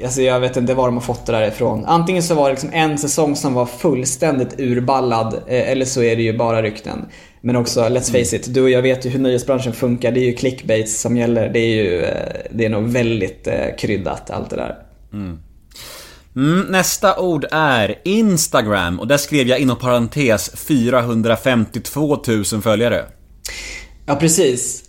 Speaker 4: Alltså jag vet inte var de har fått det där ifrån. Antingen så var det liksom en säsong som var fullständigt urballad. Eh, eller så är det ju bara rykten. Men också, let's face it, du och jag vet ju hur nöjesbranschen funkar. Det är ju clickbait som gäller. Det är ju, eh, det är nog väldigt eh, kryddat allt det där.
Speaker 1: Mm, Mm, nästa ord är Instagram och där skrev jag inom parentes 452 000 följare.
Speaker 4: Ja, precis.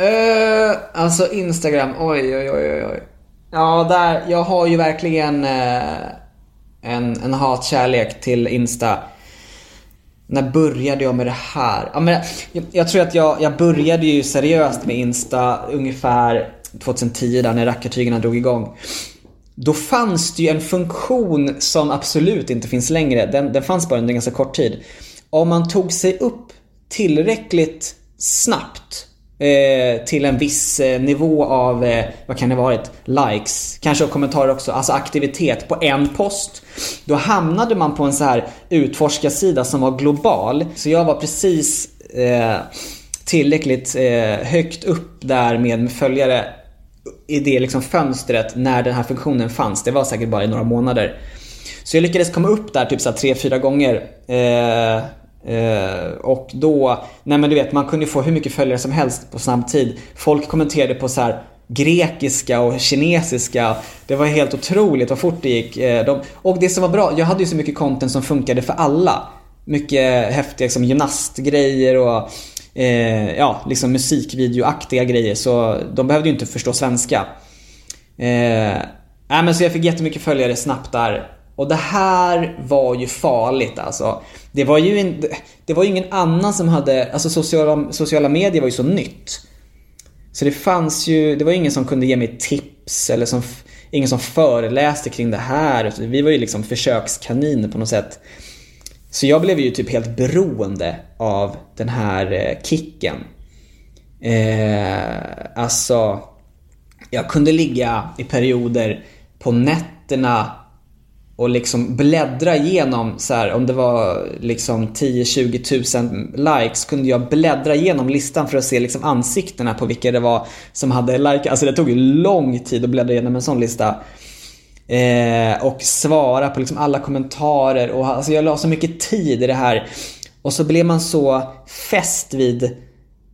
Speaker 4: Uh, alltså Instagram, oj, oj, oj, oj. Ja, där, jag har ju verkligen uh, en, en hatkärlek till Insta. När började jag med det här? Ja, men jag, jag tror att jag, jag började ju seriöst med Insta ungefär 2010 där när rackartygarna drog igång. Då fanns det ju en funktion som absolut inte finns längre. Den, den fanns bara under en ganska kort tid. Om man tog sig upp tillräckligt snabbt eh, till en viss eh, nivå av, eh, vad kan det varit, likes, kanske och kommentarer också, alltså aktivitet på en post. Då hamnade man på en så här utforskarsida som var global. Så jag var precis eh, tillräckligt eh, högt upp där med följare i det liksom fönstret när den här funktionen fanns. Det var säkert bara i några månader. Så jag lyckades komma upp där typ så tre, fyra gånger. Eh, eh, och då, nej men du vet man kunde få hur mycket följare som helst på snabb tid. Folk kommenterade på så här grekiska och kinesiska. Det var helt otroligt vad fort det gick. Eh, de, och det som var bra, jag hade ju så mycket content som funkade för alla. Mycket häftiga liksom, gymnastgrejer och eh, ja, liksom musikvideoaktiga grejer. Så de behövde ju inte förstå svenska. Eh, nej, men så jag fick jättemycket följare snabbt där. Och det här var ju farligt alltså. Det var ju, in, det var ju ingen annan som hade, alltså sociala, sociala medier var ju så nytt. Så det fanns ju, det var ju ingen som kunde ge mig tips eller som, ingen som föreläste kring det här. Vi var ju liksom försökskaniner på något sätt. Så jag blev ju typ helt beroende av den här eh, kicken. Eh, alltså, jag kunde ligga i perioder på nätterna och liksom bläddra igenom så här, om det var liksom 10-20 tusen likes kunde jag bläddra igenom listan för att se liksom ansiktena på vilka det var som hade like. Alltså det tog ju lång tid att bläddra igenom en sån lista. Eh, och svara på liksom alla kommentarer och alltså jag la så mycket tid i det här. Och så blev man så fäst vid,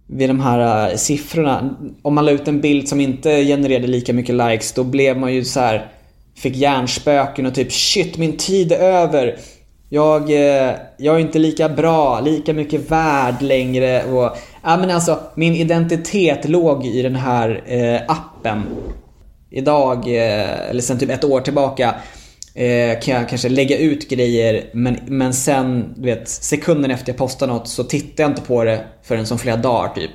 Speaker 4: vid de här uh, siffrorna. Om man la ut en bild som inte genererade lika mycket likes då blev man ju så här Fick hjärnspöken och typ shit min tid är över. Jag, eh, jag är inte lika bra, lika mycket värd längre och... Ja men alltså min identitet låg i den här eh, appen idag, eh, eller sen typ ett år tillbaka, eh, kan jag kanske lägga ut grejer men, men sen, du vet, sekunden efter jag postar något så tittar jag inte på det förrän som flera dagar typ.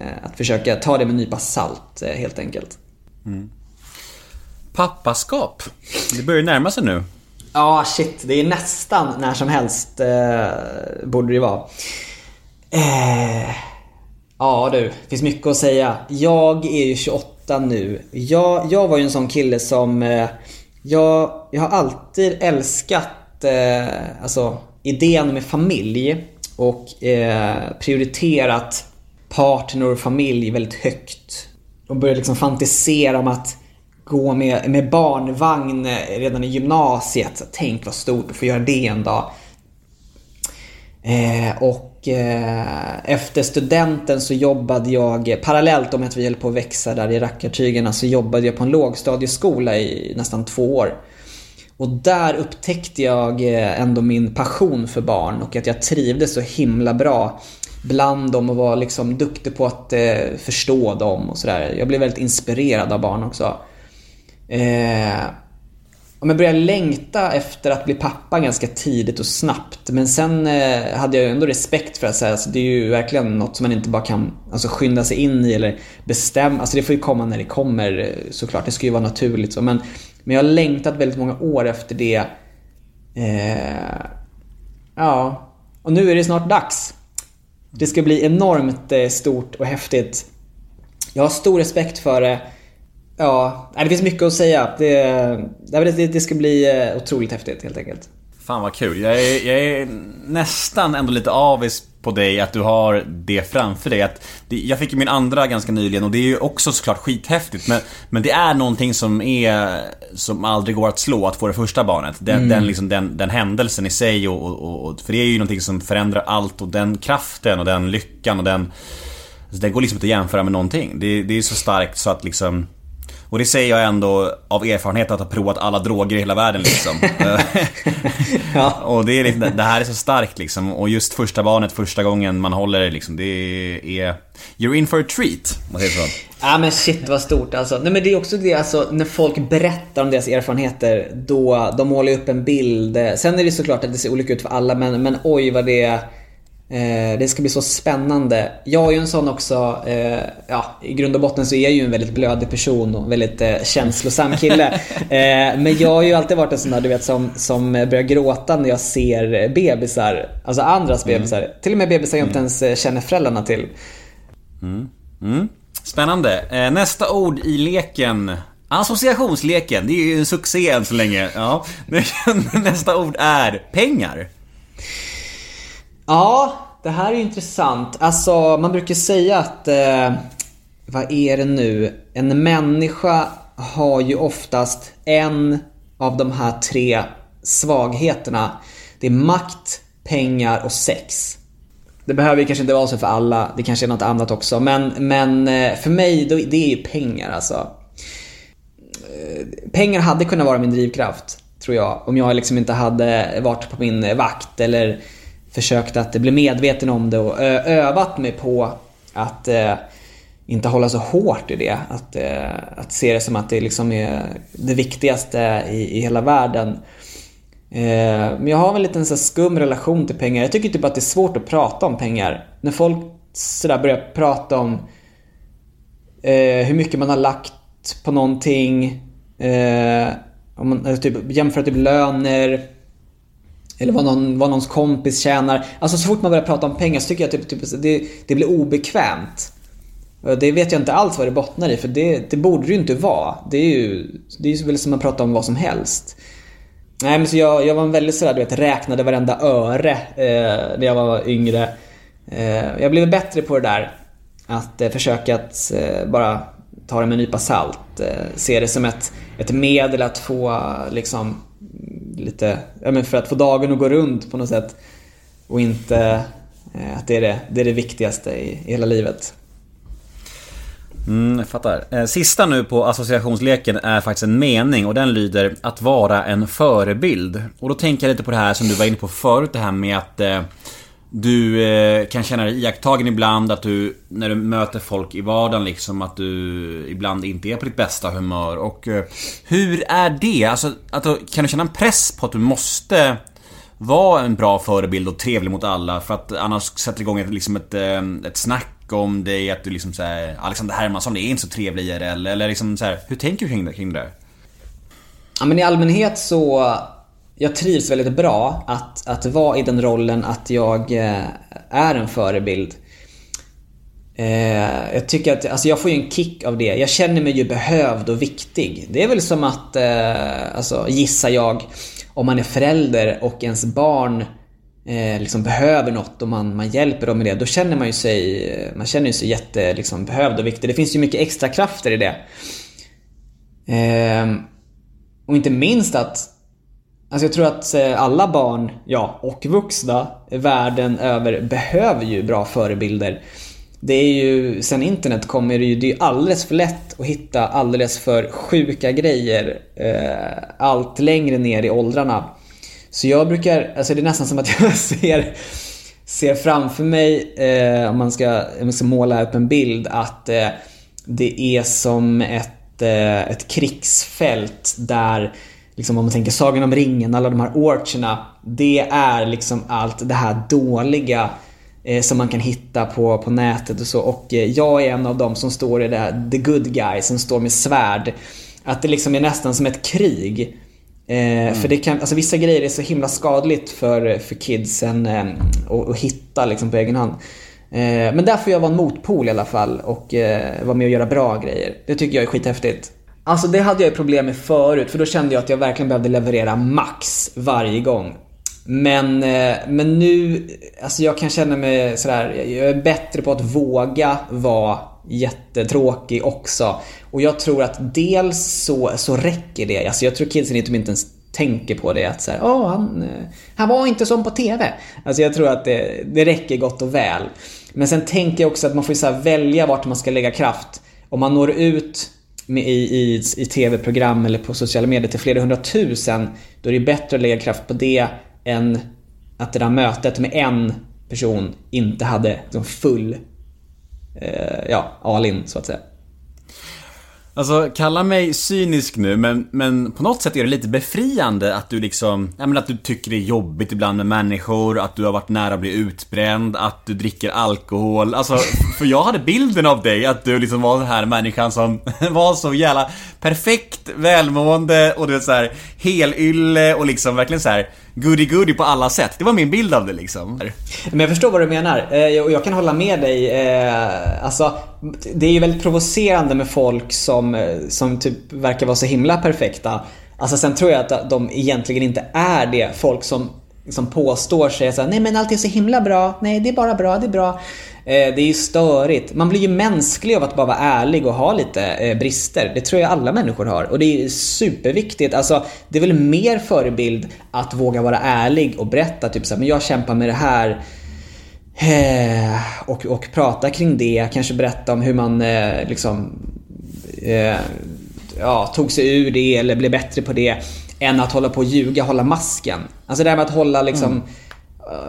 Speaker 4: Eh, att försöka ta det med en nypa salt helt enkelt. Mm.
Speaker 1: Pappaskap. Det börjar närma sig nu.
Speaker 4: Ja, ah, shit. Det är nästan när som helst eh, borde det vara. Eh, ja du, det finns mycket att säga. Jag är ju 28 nu. Jag, jag var ju en sån kille som... Eh, jag, jag har alltid älskat eh, alltså, idén med familj och eh, prioriterat partner och familj väldigt högt. Och började liksom fantisera om att gå med, med barnvagn eh, redan i gymnasiet. Så tänk vad stort att få göra det en dag. Eh, och eh, efter studenten så jobbade jag parallellt om att vi höll på att växa där i rackartygerna så jobbade jag på en lågstadieskola i nästan två år. Och där upptäckte jag eh, ändå min passion för barn och att jag trivdes så himla bra bland dem och var liksom duktig på att eh, förstå dem och sådär. Jag blev väldigt inspirerad av barn också. Eh, Ja men började längta efter att bli pappa ganska tidigt och snabbt. Men sen eh, hade jag ändå respekt för att säga, alltså, det är ju verkligen något som man inte bara kan alltså, skynda sig in i eller bestämma. Alltså det får ju komma när det kommer eh, såklart. Det ska ju vara naturligt så. Men, men jag har längtat väldigt många år efter det. Eh, ja, och nu är det snart dags. Det ska bli enormt eh, stort och häftigt. Jag har stor respekt för det. Ja, det finns mycket att säga. Det, det, det ska bli eh, otroligt häftigt helt enkelt.
Speaker 1: Fan vad kul. Jag är, jag är nästan ändå lite avis på dig att du har det framför dig. Att det, jag fick ju min andra ganska nyligen och det är ju också såklart skithäftigt. Men, men det är någonting som är som aldrig går att slå, att få det första barnet. Den, mm. den, liksom, den, den händelsen i sig och, och, och, För det är ju någonting som förändrar allt och den kraften och den lyckan och den... Alltså, den går liksom inte att jämföra med någonting. Det, det är så starkt så att liksom... Och det säger jag ändå av erfarenhet att ha provat alla droger i hela världen liksom.
Speaker 4: Ja.
Speaker 1: och det, är liksom, det här är så starkt liksom. Och just första barnet, första gången man håller det liksom. Det är... You're in for a treat, man säger så.
Speaker 4: Ja men shit vad stort alltså. Nej men det är också det alltså när folk berättar om deras erfarenheter då de målar upp en bild. Sen är det såklart att det ser olika ut för alla men, men oj vad det eh, det ska bli så spännande. Jag är ju en sån också, eh, ja i grund och botten så är jag ju en väldigt blödig person och väldigt eh, känslosam kille. men jag har ju alltid varit en sån där du vet som, som börjar gråta när jag ser bebisar. Alltså andras bebisar. Till och med bebisar jag inte ens eh, känner föräldrarna till.
Speaker 1: Mm. Spännande. Eh, nästa ord i leken. Associationsleken. Det är ju en succé än så länge. Ja. Nästa ord är pengar.
Speaker 4: Ja, det här är intressant. Alltså, man brukar säga att... Eh, vad är det nu? En människa har ju oftast en av de här tre svagheterna. Det är makt, pengar och sex. Det behöver ju kanske inte vara så för alla. Det kanske är något annat också. Men, men eh, för mig, då, det är ju pengar alltså. Eh, pengar hade kunnat vara min drivkraft, tror jag. Om jag liksom inte hade varit på min vakt eller försökt att bli medveten om det och eh, övat mig på att eh, inte hålla så hårt i det. Att, eh, att se det som att det liksom är det viktigaste i, i hela världen. Eh, men jag har väl en liten så skum relation till pengar. Jag tycker typ att det är svårt att prata om pengar. När folk sådär börjar prata om eh, hur mycket man har lagt på någonting. Eh, om man, typ, jämför typ löner. Eller vad, någon, vad någons kompis tjänar. Alltså så fort man börjar prata om pengar så tycker jag typ, typ det, det blir obekvämt. Och Det vet jag inte alls vad det bottnar i för det, det borde det ju inte vara. Det är ju det är ju väl som att prata om vad som helst. Nej men så jag, jag var väldigt sådär du vet, räknade varenda öre eh, när jag var yngre. Eh, jag blev bättre på det där. Att eh, försöka att eh, bara ta det med en nypa salt. Eh, se det som ett, ett medel att få liksom lite, ja men för att få dagen att gå runt på något sätt. Och inte eh, att det är det, det är det viktigaste i, i hela livet.
Speaker 1: Mm, jag fattar. Eh, sista nu på associationsleken är faktiskt en mening och den lyder att vara en förebild. Och då tänker jag lite på det här som du var inne på förut, det här med att eh, du eh, kan känna dig iakttagen ibland, att du när du möter folk i vardagen liksom att du ibland inte är på ditt bästa humör. Och eh, hur är det? Alltså, att, kan du känna en press på att du måste vara en bra förebild och trevlig mot alla för att annars sätter igång ett, liksom ett, eh, ett snack om dig att du liksom såhär Alexander Hermansson är inte så trevlig IRL eller liksom så här, hur tänker du kring det? Kring det? där?
Speaker 4: Ja, men i allmänhet så... Jag trivs väldigt bra att, att vara i den rollen att jag eh, är en förebild. Eh, jag tycker att, alltså jag får ju en kick av det. Jag känner mig ju behövd och viktig. Det är väl som att, eh, alltså gissar jag, om man är förälder och ens barn eh, liksom behöver något och man, man hjälper dem med det. Då känner man ju sig, eh, man känner ju sig jätte, liksom, behövd och viktig. Det finns ju mycket extra krafter i det. Eh, och inte minst att Alltså jag tror att eh, alla barn, ja, och vuxna världen över behöver ju bra förebilder. Det är ju, sen internet kommer det ju, det är ju alldeles för lätt att hitta alldeles för sjuka grejer eh, allt längre ner i åldrarna. Så jag brukar, alltså det är nästan som att jag ser, ser framför mig, eh, om man ska, om man ska måla upp en bild, att eh, det är som ett, eh, ett krigsfält där liksom om man tänker Sagan om ringen, alla de här orcherna. Det är liksom allt det här dåliga eh, som man kan hitta på, på nätet och så. Och eh, jag är en av dem som står i det här, the good guy, som står med svärd. Att det liksom är nästan som ett krig. Eh, För det kan, alltså vissa grejer är så himla skadligt för, för kidsen eh, att, att hitta liksom på egen hand. Eh, men där får jag vara en motpol i alla fall och eh, vara med och göra bra grejer. Det tycker jag är skithäftigt. Alltså det hade jag ju problem med förut för då kände jag att jag verkligen behövde leverera max varje gång. Men, eh, men nu, alltså jag kan känna mig sådär, jag är bättre på att våga vara jättetråkig också. Och jag tror att dels så, så räcker det. Alltså jag tror kidsen inte inte ens tänker på det att såhär, åh han, eh, han var inte som på TV. Alltså jag tror att det, det räcker gott och väl. Men sen tänker jag också att man får så välja vart man ska lägga kraft. Om man når ut i, i, i tv-program eller på sociala medier till flera hundratusen, då är det bättre att lägga kraft på det än att det där mötet med en person inte hade liksom full, eh, ja, all in så att säga.
Speaker 1: Alltså, kalla mig cynisk nu, men, men på något sätt är det lite befriande att du liksom, ja men att du tycker det är jobbigt ibland med människor, att du har varit nära att bli utbränd, att du dricker alkohol. Alltså, för jag hade bilden av dig, att du liksom var den här människan som var så jävla perfekt välmående och du vet såhär, helylle och liksom verkligen så här goody-goody på alla sätt. Det var min bild av det liksom.
Speaker 4: Men jag förstår vad du menar eh, och jag kan hålla med dig. Eh, alltså, det är ju väldigt provocerande med folk som, eh, som typ verkar vara så himla perfekta. Alltså sen tror jag att de egentligen inte är det. Folk som, som påstår sig så nej men allt är så himla bra, nej det är bara bra, det är bra. Eh, det är ju störigt. Man blir ju mänsklig av att bara vara ärlig och ha lite eh, brister. Det tror jag alla människor har. Och det är superviktigt. Alltså, det är väl mer förebild att våga vara ärlig och berätta typ så här, men jag kämpar med det här. Eh, och, och prata kring det. Kanske berätta om hur man liksom ja, tog sig ur det eller blev bättre på det. Än att hålla på och ljuga, hålla masken. Alltså det här med att hålla liksom mm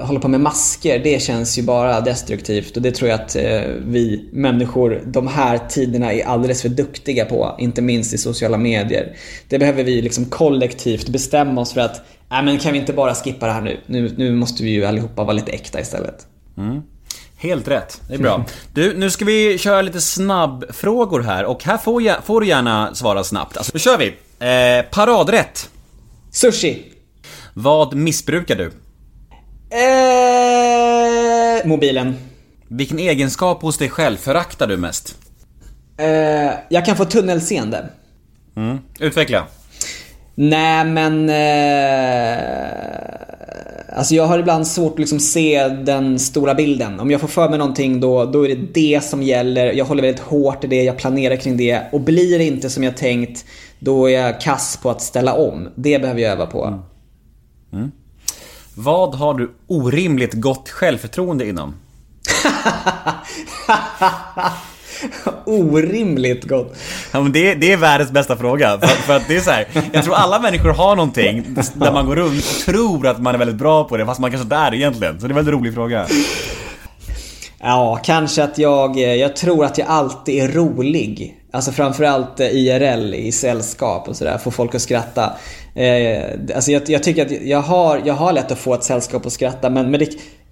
Speaker 4: hålla på med masker, det känns ju bara destruktivt och det tror jag att eh, vi människor de här tiderna är alldeles för duktiga på, inte minst i sociala medier. Det behöver vi liksom kollektivt bestämma oss för att, nej men kan vi inte bara skippa det här nu? Nu, nu måste vi ju allihopa vara lite äkta istället.
Speaker 1: Mm. Helt rätt, det är bra. Du, nu ska vi köra lite snabbfrågor här och här får, jag, får du gärna svara snabbt. Alltså, nu kör vi! Eh, paradrätt?
Speaker 4: Sushi.
Speaker 1: Vad missbrukar du?
Speaker 4: Eh, mobilen.
Speaker 1: Vilken egenskap hos dig själv föraktar du mest?
Speaker 4: Eh, jag kan få tunnelseende.
Speaker 1: Mm. Utveckla.
Speaker 4: Nej men... Eh, alltså jag har ibland svårt att liksom se den stora bilden. Om jag får för mig någonting då, då är det det som gäller. Jag håller väldigt hårt i det, jag planerar kring det. Och blir det inte som jag tänkt, då är jag kass på att ställa om. Det behöver jag öva på.
Speaker 1: Mm. Mm. Vad har du orimligt gott självförtroende inom?
Speaker 4: orimligt gott.
Speaker 1: Ja, men det, det är världens bästa fråga. För, för, att det är så här, jag tror alla människor har någonting där man går runt och tror att man är väldigt bra på det fast man kanske inte är det egentligen. Så det är en väldigt rolig fråga.
Speaker 4: Ja, kanske att jag, jag tror att jag alltid är rolig. Alltså framförallt IRL i sällskap och sådär, få folk att skratta. Eh, alltså jag, jag, tycker att jag har, jag har lätt att få ett sällskap att skratta men, men det,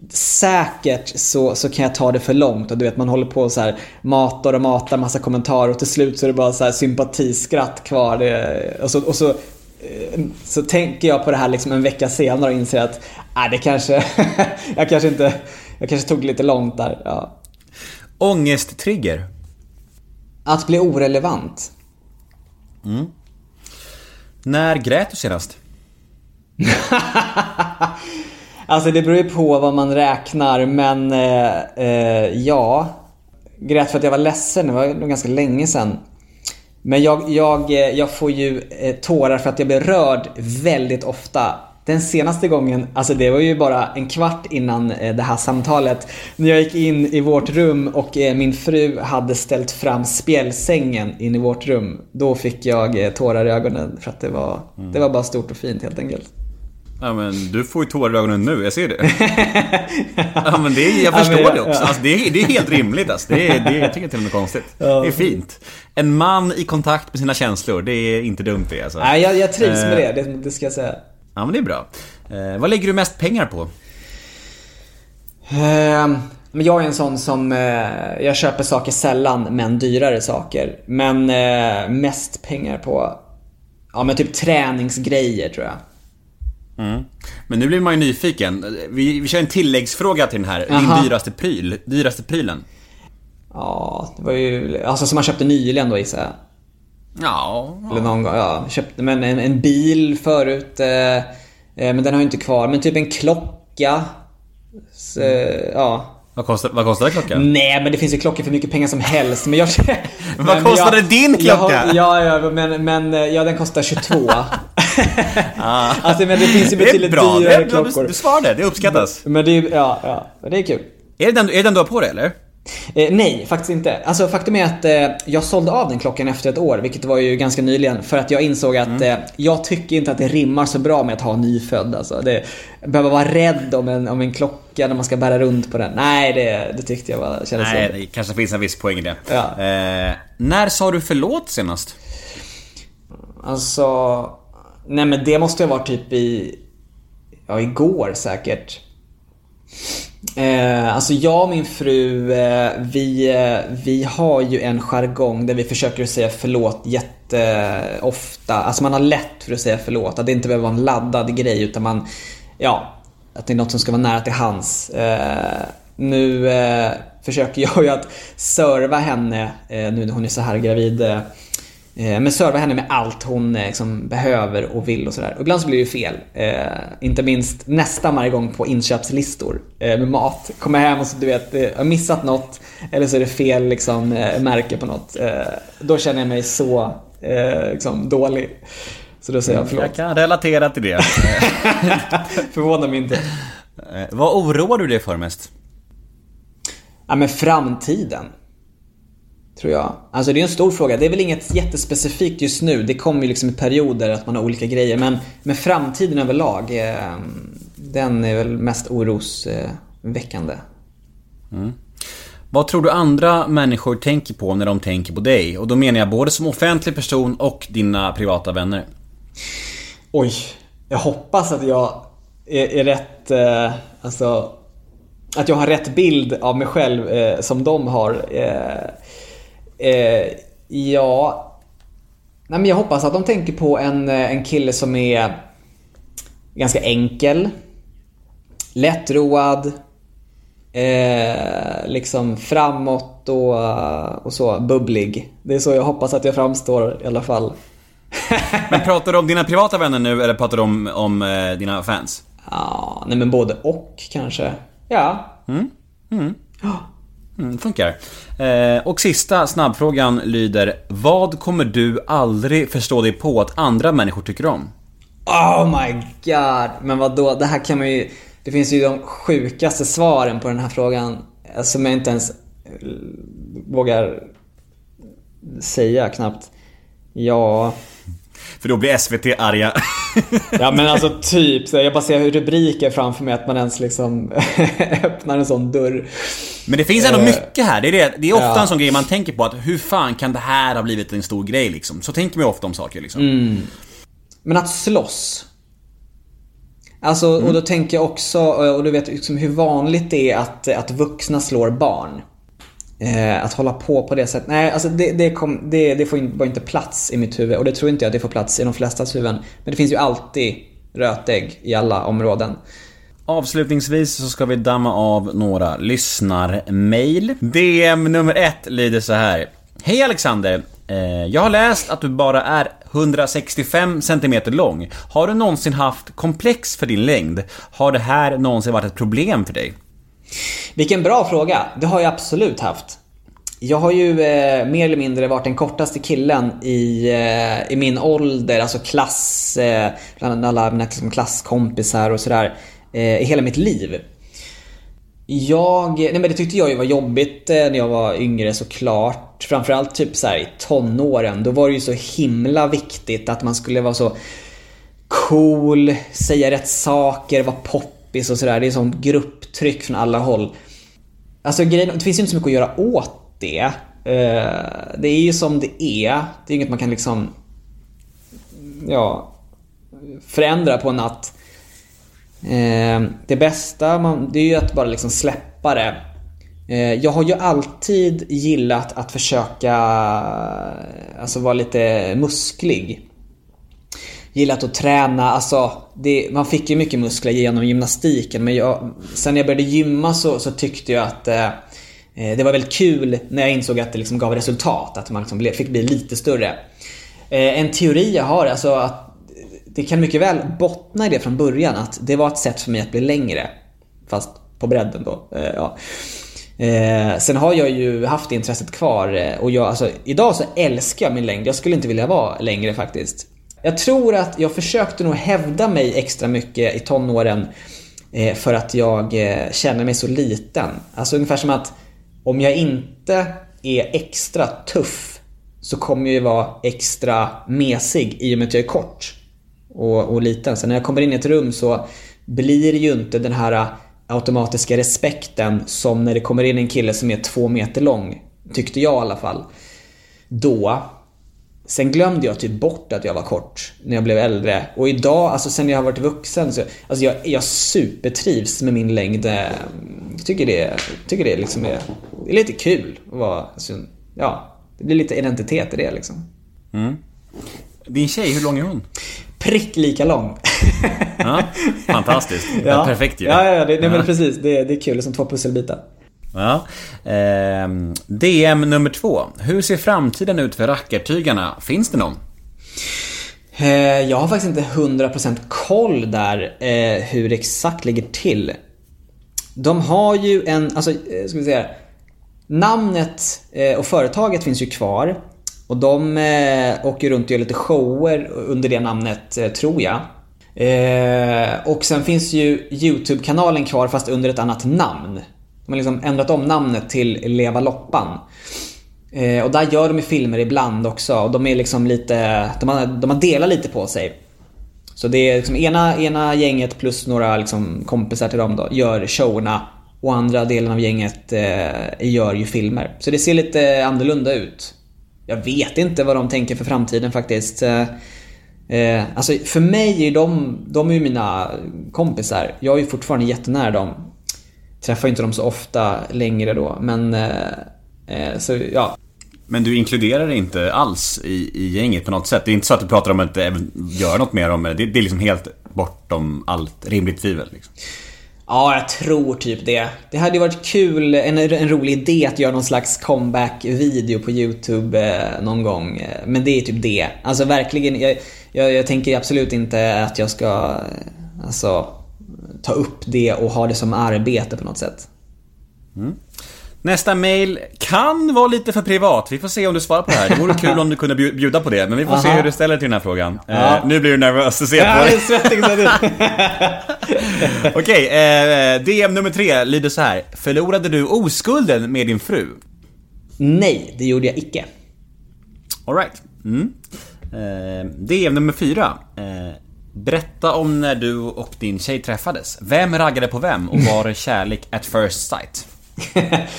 Speaker 4: säkert så, så kan jag ta det för långt och du vet man håller på så här matar och matar massa kommentarer och till slut så är det bara så här sympatiskratt kvar. Det, och så, och så, eh, så tänker jag på det här liksom en vecka senare och inser att äh, det kanske, jag kanske inte, jag kanske tog det lite långt där. Ja.
Speaker 1: Ångesttrigger?
Speaker 4: Att bli orelevant.
Speaker 1: Mm. När grät du senast?
Speaker 4: alltså det beror ju på vad man räknar men eh, eh, ja. Grät för att jag var ledsen, det var nog ganska länge sedan. Men jag, jag, eh, jag får ju eh, tårar för att jag blir rörd väldigt ofta den senaste gången, alltså det var ju bara en kvart innan eh, det här samtalet. När jag gick in i vårt rum och min fru hade ställt fram spjälsängen in i vårt rum. Då fick jag tårar i ögonen för att det var, mm. det var bara stort och fint helt enkelt.
Speaker 1: Ja men du får ju tårar i ögonen nu, jag ser det. ja men det är, jag förstår ja, det också. Ja. Alltså, det, är, det är helt rimligt alltså. Det är, det jag tycker det är något konstigt. Ja. Det är fint. En man i kontakt med sina känslor, det är inte dumt det alltså.
Speaker 4: Nej, jag, jag trivs med det, det, det ska jag säga.
Speaker 1: Ja, men det är bra. Eh, vad lägger du mest pengar på?
Speaker 4: Eh, men jag är en sån som, eh, jag köper saker sällan men dyrare saker. Men eh, mest pengar på, ja men typ träningsgrejer tror jag.
Speaker 1: Mm. Men nu blir man ju nyfiken. Vi, vi kör en tilläggsfråga till den här. Aha. Din dyraste pryl. Dyraste prylen?
Speaker 4: Ja, det var ju, alltså som man köpte nyligen då gissar jag.
Speaker 1: Ja.
Speaker 4: Eller någon gång, ja. Köpte men en, en bil förut. Eh, eh, men den har jag inte kvar. Men typ en klocka. Så, ja.
Speaker 1: Vad kostar, vad kostar klockan?
Speaker 4: Nej men det finns ju klockor för mycket pengar som helst. Men jag...
Speaker 1: vad kostade jag, din klocka?
Speaker 4: Har, ja, ja men, men eh, ja, den kostar 22. ah. Alltså men det finns ju betydligt dyrare klockor. Det är bra.
Speaker 1: Du, du svarade, det uppskattas.
Speaker 4: Men det är ja, ja. Det är kul.
Speaker 1: Är det, den, är det den du har på dig eller?
Speaker 4: Eh, nej, faktiskt inte. Alltså faktum är att eh, jag sålde av den klockan efter ett år, vilket var ju ganska nyligen. För att jag insåg att
Speaker 1: Mm.
Speaker 4: eh, jag tycker inte att det rimmar så bra med att ha nyfödd. Alltså, det, behöva vara rädd om en, om en klocka när man ska bära runt på den. Nej, det, det tyckte jag var, kändes
Speaker 1: Nej, det kanske finns en viss poäng i det.
Speaker 4: Ja.
Speaker 1: Eh, när sa du förlåt senast?
Speaker 4: Alltså, nej men det måste ha varit typ i, ja igår säkert. Eh, alltså jag och min fru, eh, vi, eh, vi har ju en jargong där vi försöker säga förlåt jätteofta. Alltså man har lätt för att säga förlåt. Att det inte behöver vara en laddad grej utan man, ja, att det är något som ska vara nära till hands. Eh, nu eh, försöker jag ju att serva henne eh, nu när hon är så här gravid. Eh, Eh, Eh, Men serva henne med allt hon eh, liksom behöver och vill och sådär. Och ibland så blir det ju fel. Eh, inte minst nästan varje gång på inköpslistor eh, med mat. Kommer hem och så du vet, eh, jag har missat något eller så är det fel liksom, eh, märke på något. Eh, då känner jag mig så eh, liksom, dålig. Så då säger jag förlåt.
Speaker 1: Jag kan relatera till det.
Speaker 4: Förvånar mig inte.
Speaker 1: Eh, vad oroar du dig för mest?
Speaker 4: Ja men framtiden. Tror jag. Alltså det är en stor fråga. Det är väl inget jättespecifikt just nu. Det kommer ju liksom i perioder att man har olika grejer. Men, men framtiden överlag. Eh, den är väl mest orosväckande.
Speaker 1: Vad tror du andra människor tänker på när de tänker på dig? Och då menar jag både som offentlig person och dina privata vänner.
Speaker 4: Oj. Jag hoppas att jag är, är rätt... Eh, alltså... Att jag har rätt bild av mig själv eh, som de har. Eh, eh, ja... Nej, men jag hoppas att de tänker på en, eh, en kille som är ganska enkel. Lättroad. Eh, liksom framåt och, och så. Bubblig. Det är så jag hoppas att jag framstår i alla fall.
Speaker 1: Men pratar du om dina privata vänner nu eller pratar du om, om eh, dina fans?
Speaker 4: Ja, nej men både och kanske. Ja.
Speaker 1: Mm, Mm, funkar. Eh, och sista snabbfrågan lyder Vad kommer du aldrig förstå dig på att andra människor tycker om?
Speaker 4: Oh my god. Men vad då? Det här kan man ju... Det finns ju de sjukaste svaren på den här frågan. Eh, som jag inte ens eh, vågar säga knappt. Ja...
Speaker 1: För då blir SVT arga.
Speaker 4: Ja men alltså typ, så jag bara ser rubriker framför mig att man ens liksom öppnar en sån dörr.
Speaker 1: Men det finns ändå
Speaker 4: Eh,
Speaker 1: mycket här. Det är, det. det är ofta
Speaker 4: ja.
Speaker 1: en sån grej man tänker på att hur fan kan det här ha blivit en stor grej liksom? Så tänker man ju ofta om saker liksom.
Speaker 4: Mm. Men att slåss. Alltså, och då tänker jag också, och du vet liksom hur vanligt det är att, att vuxna slår barn. Eh, att hålla på på det sättet. Nej, alltså det, det, kom, det, det får in- bara inte plats i mitt huvud. Och det tror inte jag att det får plats i de flestas huvuden. Men det finns ju alltid rötägg i alla områden.
Speaker 1: Avslutningsvis så ska vi damma av några lyssnarmail. DM nummer ett lyder så här. Hej Alexander! Eh, Jag har läst att du bara är 165 cm lång. Har du någonsin haft komplex för din längd? Har det här någonsin varit ett problem för dig?
Speaker 4: Vilken bra fråga. Det har jag absolut haft. Jag har ju eh, mer eller mindre varit den kortaste killen i, eh, i min ålder, alltså klass, eh, bland alla mina liksom, klasskompisar och sådär, eh, i hela mitt liv. Jag, nej men det tyckte jag ju var jobbigt eh, när jag var yngre såklart. Framförallt typ så här i tonåren. Då var det ju så himla viktigt att man skulle vara så cool, säga rätt saker, vara poppis och sådär. Det är sånt grupptryck från alla håll. Alltså grejen, det finns ju inte så mycket att göra åt det. Eh, det är ju som det är. Det är inget man kan liksom ja, förändra på en natt. Eh, det bästa man, det är ju att bara liksom släppa det. Eh, jag har ju alltid gillat att försöka alltså vara lite musklig. Gillat att träna, alltså det, man fick ju mycket muskler genom gymnastiken men jag, sen när jag började gymma så, så tyckte jag att eh, eh, det var väldigt kul när jag insåg att det liksom gav resultat, att man liksom blev, fick bli lite större. Eh, en teori jag har, alltså att det kan mycket väl bottna i det från början, att det var ett sätt för mig att bli längre. Fast på bredden då. Eh, ja. Eh, sen har jag ju haft intresset kvar eh, och jag, alltså, idag så älskar jag min längd. Jag skulle inte vilja vara längre faktiskt. Jag tror att jag försökte nog hävda mig extra mycket i tonåren eh, för att jag eh, känner mig så liten. Alltså ungefär som att om jag inte är extra tuff så kommer jag ju vara extra mesig i och med att jag är kort och, och liten. Så när jag kommer in i ett rum så blir det ju inte den här eh, automatiska respekten som när det kommer in en kille som är två meter lång. Tyckte jag i alla fall. Då. Sen glömde jag typ bort att jag var kort när jag blev äldre. Och idag, alltså sen jag har varit vuxen, så alltså jag, jag supertrivs med min längd. Jag tycker det, tycker det liksom är, det är lite kul att vara, alltså, ja, det blir lite identitet i det liksom.
Speaker 1: Mm. Din tjej, hur lång är hon?
Speaker 4: Prick lika lång.
Speaker 1: Ja, fantastiskt.
Speaker 4: Ja.
Speaker 1: Perfekt ju.
Speaker 4: Ja, ja, det, nej, men precis. Det, det är kul. Det är som två pusselbitar.
Speaker 1: Ja. Eh, DM nummer två. Hur ser framtiden ut för rackartygarna? Finns det någon?
Speaker 4: Eh, Jag har faktiskt inte 100% koll där eh, hur det exakt ligger till. De har ju en, alltså, eh, ska vi säga, namnet eh, och företaget finns ju kvar. Och de eh, åker runt och gör lite shower under det namnet, eh, tror jag. Eh, och sen finns ju YouTube-kanalen kvar fast under ett annat namn. De har liksom ändrat om namnet till Leva Loppan. Eh, och där gör de ju filmer ibland också och de är liksom lite, de har, de har delat lite på sig. Så det är liksom ena, ena gänget plus några liksom kompisar till dem då gör showerna och andra delen av gänget eh, gör ju filmer. Så det ser lite annorlunda ut. Jag vet inte vad de tänker för framtiden faktiskt. Eh, eh alltså för mig är ju de, de är ju mina kompisar. Jag är ju fortfarande jättenära dem. Träffar ju inte dem så ofta längre då men eh, eh, så ja,
Speaker 1: Men du inkluderar inte alls i, i gänget på något sätt? Det är inte så att du pratar om att göra något mer om det? Det, är liksom helt bortom allt rimligt tvivel? Liksom.
Speaker 4: Ja, jag tror typ det. Det hade ju varit kul, en, en rolig idé att göra någon slags comeback-video på YouTube eh, någon gång. Men det är typ det. Alltså verkligen, jag, jag, jag tänker absolut inte att jag ska eh, alltså, ta upp det och ha det som arbete på något sätt.
Speaker 1: Nästa mail kan vara lite för privat. Vi får se om du svarar på det här. Det vore kul om du kunde bju- bjuda på det. Men vi får se
Speaker 4: Aha.
Speaker 1: hur du ställer till den här frågan.
Speaker 4: Ja.
Speaker 1: Eh, nu blir du nervös. Du ser
Speaker 4: Ja,
Speaker 1: på
Speaker 4: det
Speaker 1: dig.
Speaker 4: svettig.
Speaker 1: Okej, eh, DM nummer tre lyder så här. Förlorade du oskulden med din fru?
Speaker 4: Nej, det gjorde jag icke.
Speaker 1: Alright. Mm. Eh, DM nummer fyra. Berätta om när du och din tjej träffades. Vem raggade på vem och var det kärlek at first sight?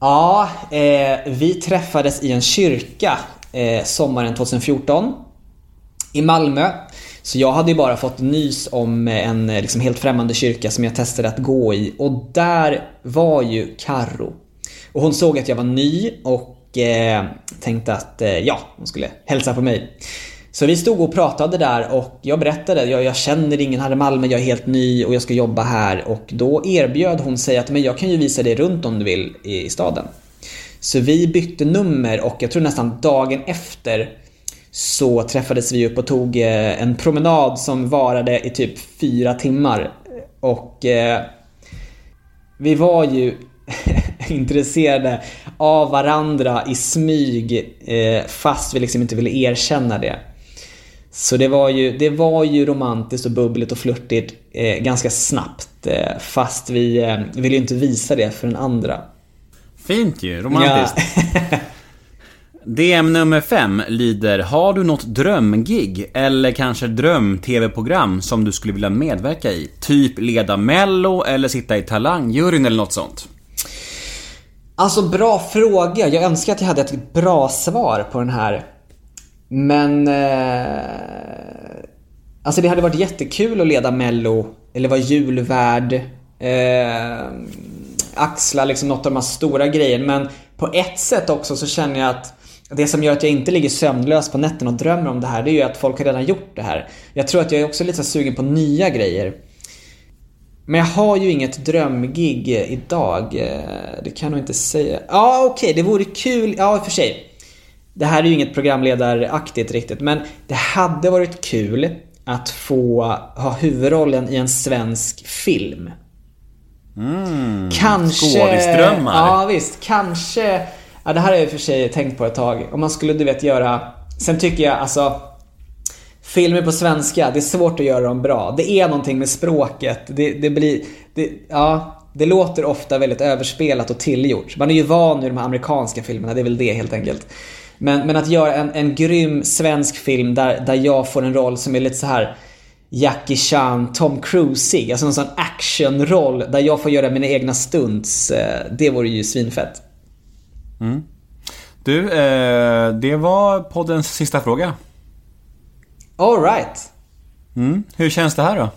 Speaker 4: Ja, eh, vi träffades i en kyrka eh, sommaren 2014 i Malmö. Så jag hade ju bara fått nys om eh, en eh, liksom helt främmande kyrka som jag testade att gå i och där var ju Karo. Och hon såg att jag var ny och eh, tänkte att eh, ja, hon skulle hälsa på mig. Så vi stod och pratade där och jag berättade, jag, jag känner ingen här i Malmö, jag är helt ny och jag ska jobba här och då erbjöd hon sig att men jag kan ju visa dig runt om du vill i, i staden. Så vi bytte nummer och jag tror nästan dagen efter så träffades vi upp och tog eh, en promenad som varade i typ fyra timmar. Och eh, vi var ju intresserade av varandra i smyg eh, fast vi liksom inte ville erkänna det. Så det var ju, det var ju romantiskt och bubbligt och flörtigt eh, ganska snabbt eh, fast vi eh, ville ju inte visa det för den andra.
Speaker 1: Fint ju, romantiskt.
Speaker 4: Ja.
Speaker 1: DM nummer fem lyder Har du något drömgig eller kanske dröm-tv-program som du skulle vilja medverka i? Typ leda mello eller sitta i talangjuryn eller något sånt?
Speaker 4: Alltså bra fråga. Jag önskar att jag hade ett bra svar på den här. Men... Eh, alltså det hade varit jättekul att leda mello, eller vara julvärd. Eh, axla liksom något av de här stora grejerna. Men på ett sätt också så känner jag att det som gör att jag inte ligger sömnlös på nätterna och drömmer om det här, det är ju att folk har redan gjort det här. Jag tror att jag är också lite sugen på nya grejer. Men jag har ju inget drömgig idag. Eh, det kan jag nog inte säga. Ja, okej, det vore kul. Ja, i och för sig. Det här är ju inget programledaraktigt riktigt, men det hade varit kul att få ha huvudrollen i en svensk film. Kanske...
Speaker 1: skådisdrömmar.
Speaker 4: Ja, visst. Kanske... Ja, det här har jag i och för sig tänkt på ett tag. Om man skulle, du vet, göra... Sen tycker jag alltså... Filmer på svenska, det är svårt att göra dem bra. Det är någonting med språket. Det, det blir... Det, ja, Det låter ofta väldigt överspelat och tillgjort. Man är ju van vid de här amerikanska filmerna, det är väl det helt enkelt. Men, men att göra en, en grym svensk film där, där jag får en roll som är lite så här Jackie Chan, Tom Cruise alltså en sån actionroll där jag får göra mina egna stunts. eh, Det vore ju svinfett.
Speaker 1: Du, eh, det var poddens sista fråga.
Speaker 4: Alright.
Speaker 1: Mm. Hur känns det här då?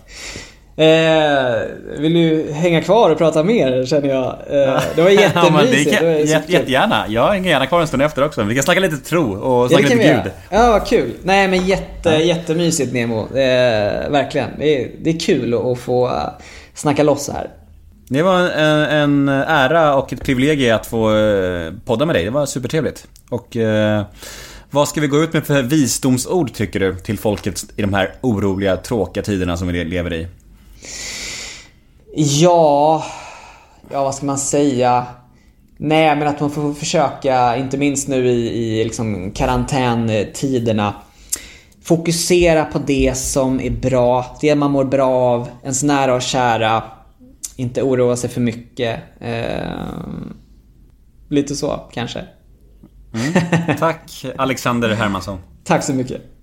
Speaker 4: Eh, vill du hänga kvar och prata mer känner jag. Eh, det var
Speaker 1: Ja, men det
Speaker 4: jättemysigt.
Speaker 1: kan,
Speaker 4: det
Speaker 1: jättegärna. Jag hänger gärna kvar en stund efter också. Vi kan snacka lite tro och
Speaker 4: Ja,
Speaker 1: snacka
Speaker 4: vi
Speaker 1: lite. Gud.
Speaker 4: Ja, vad kul. Nej men jätte, jättemysigt Nemo. Eh, verkligen. Det är, det är kul att, få uh, snacka loss här.
Speaker 1: Det var en, en ära och ett privilegium att få eh, podda med dig. Det var supertrevligt. Och eh, vad ska vi gå ut med för visdomsord tycker du till folket i de här oroliga, tråkiga tiderna som vi lever i?
Speaker 4: Ja, ja vad ska man säga? Nej, men att man får försöka, inte minst nu i, i liksom karantäntiderna, fokusera på det som är bra, det man mår bra av, ens nära och kära. Inte oroa sig för mycket. Eh, lite så, kanske.
Speaker 1: Tack Alexander Hermansson.
Speaker 4: Tack så mycket.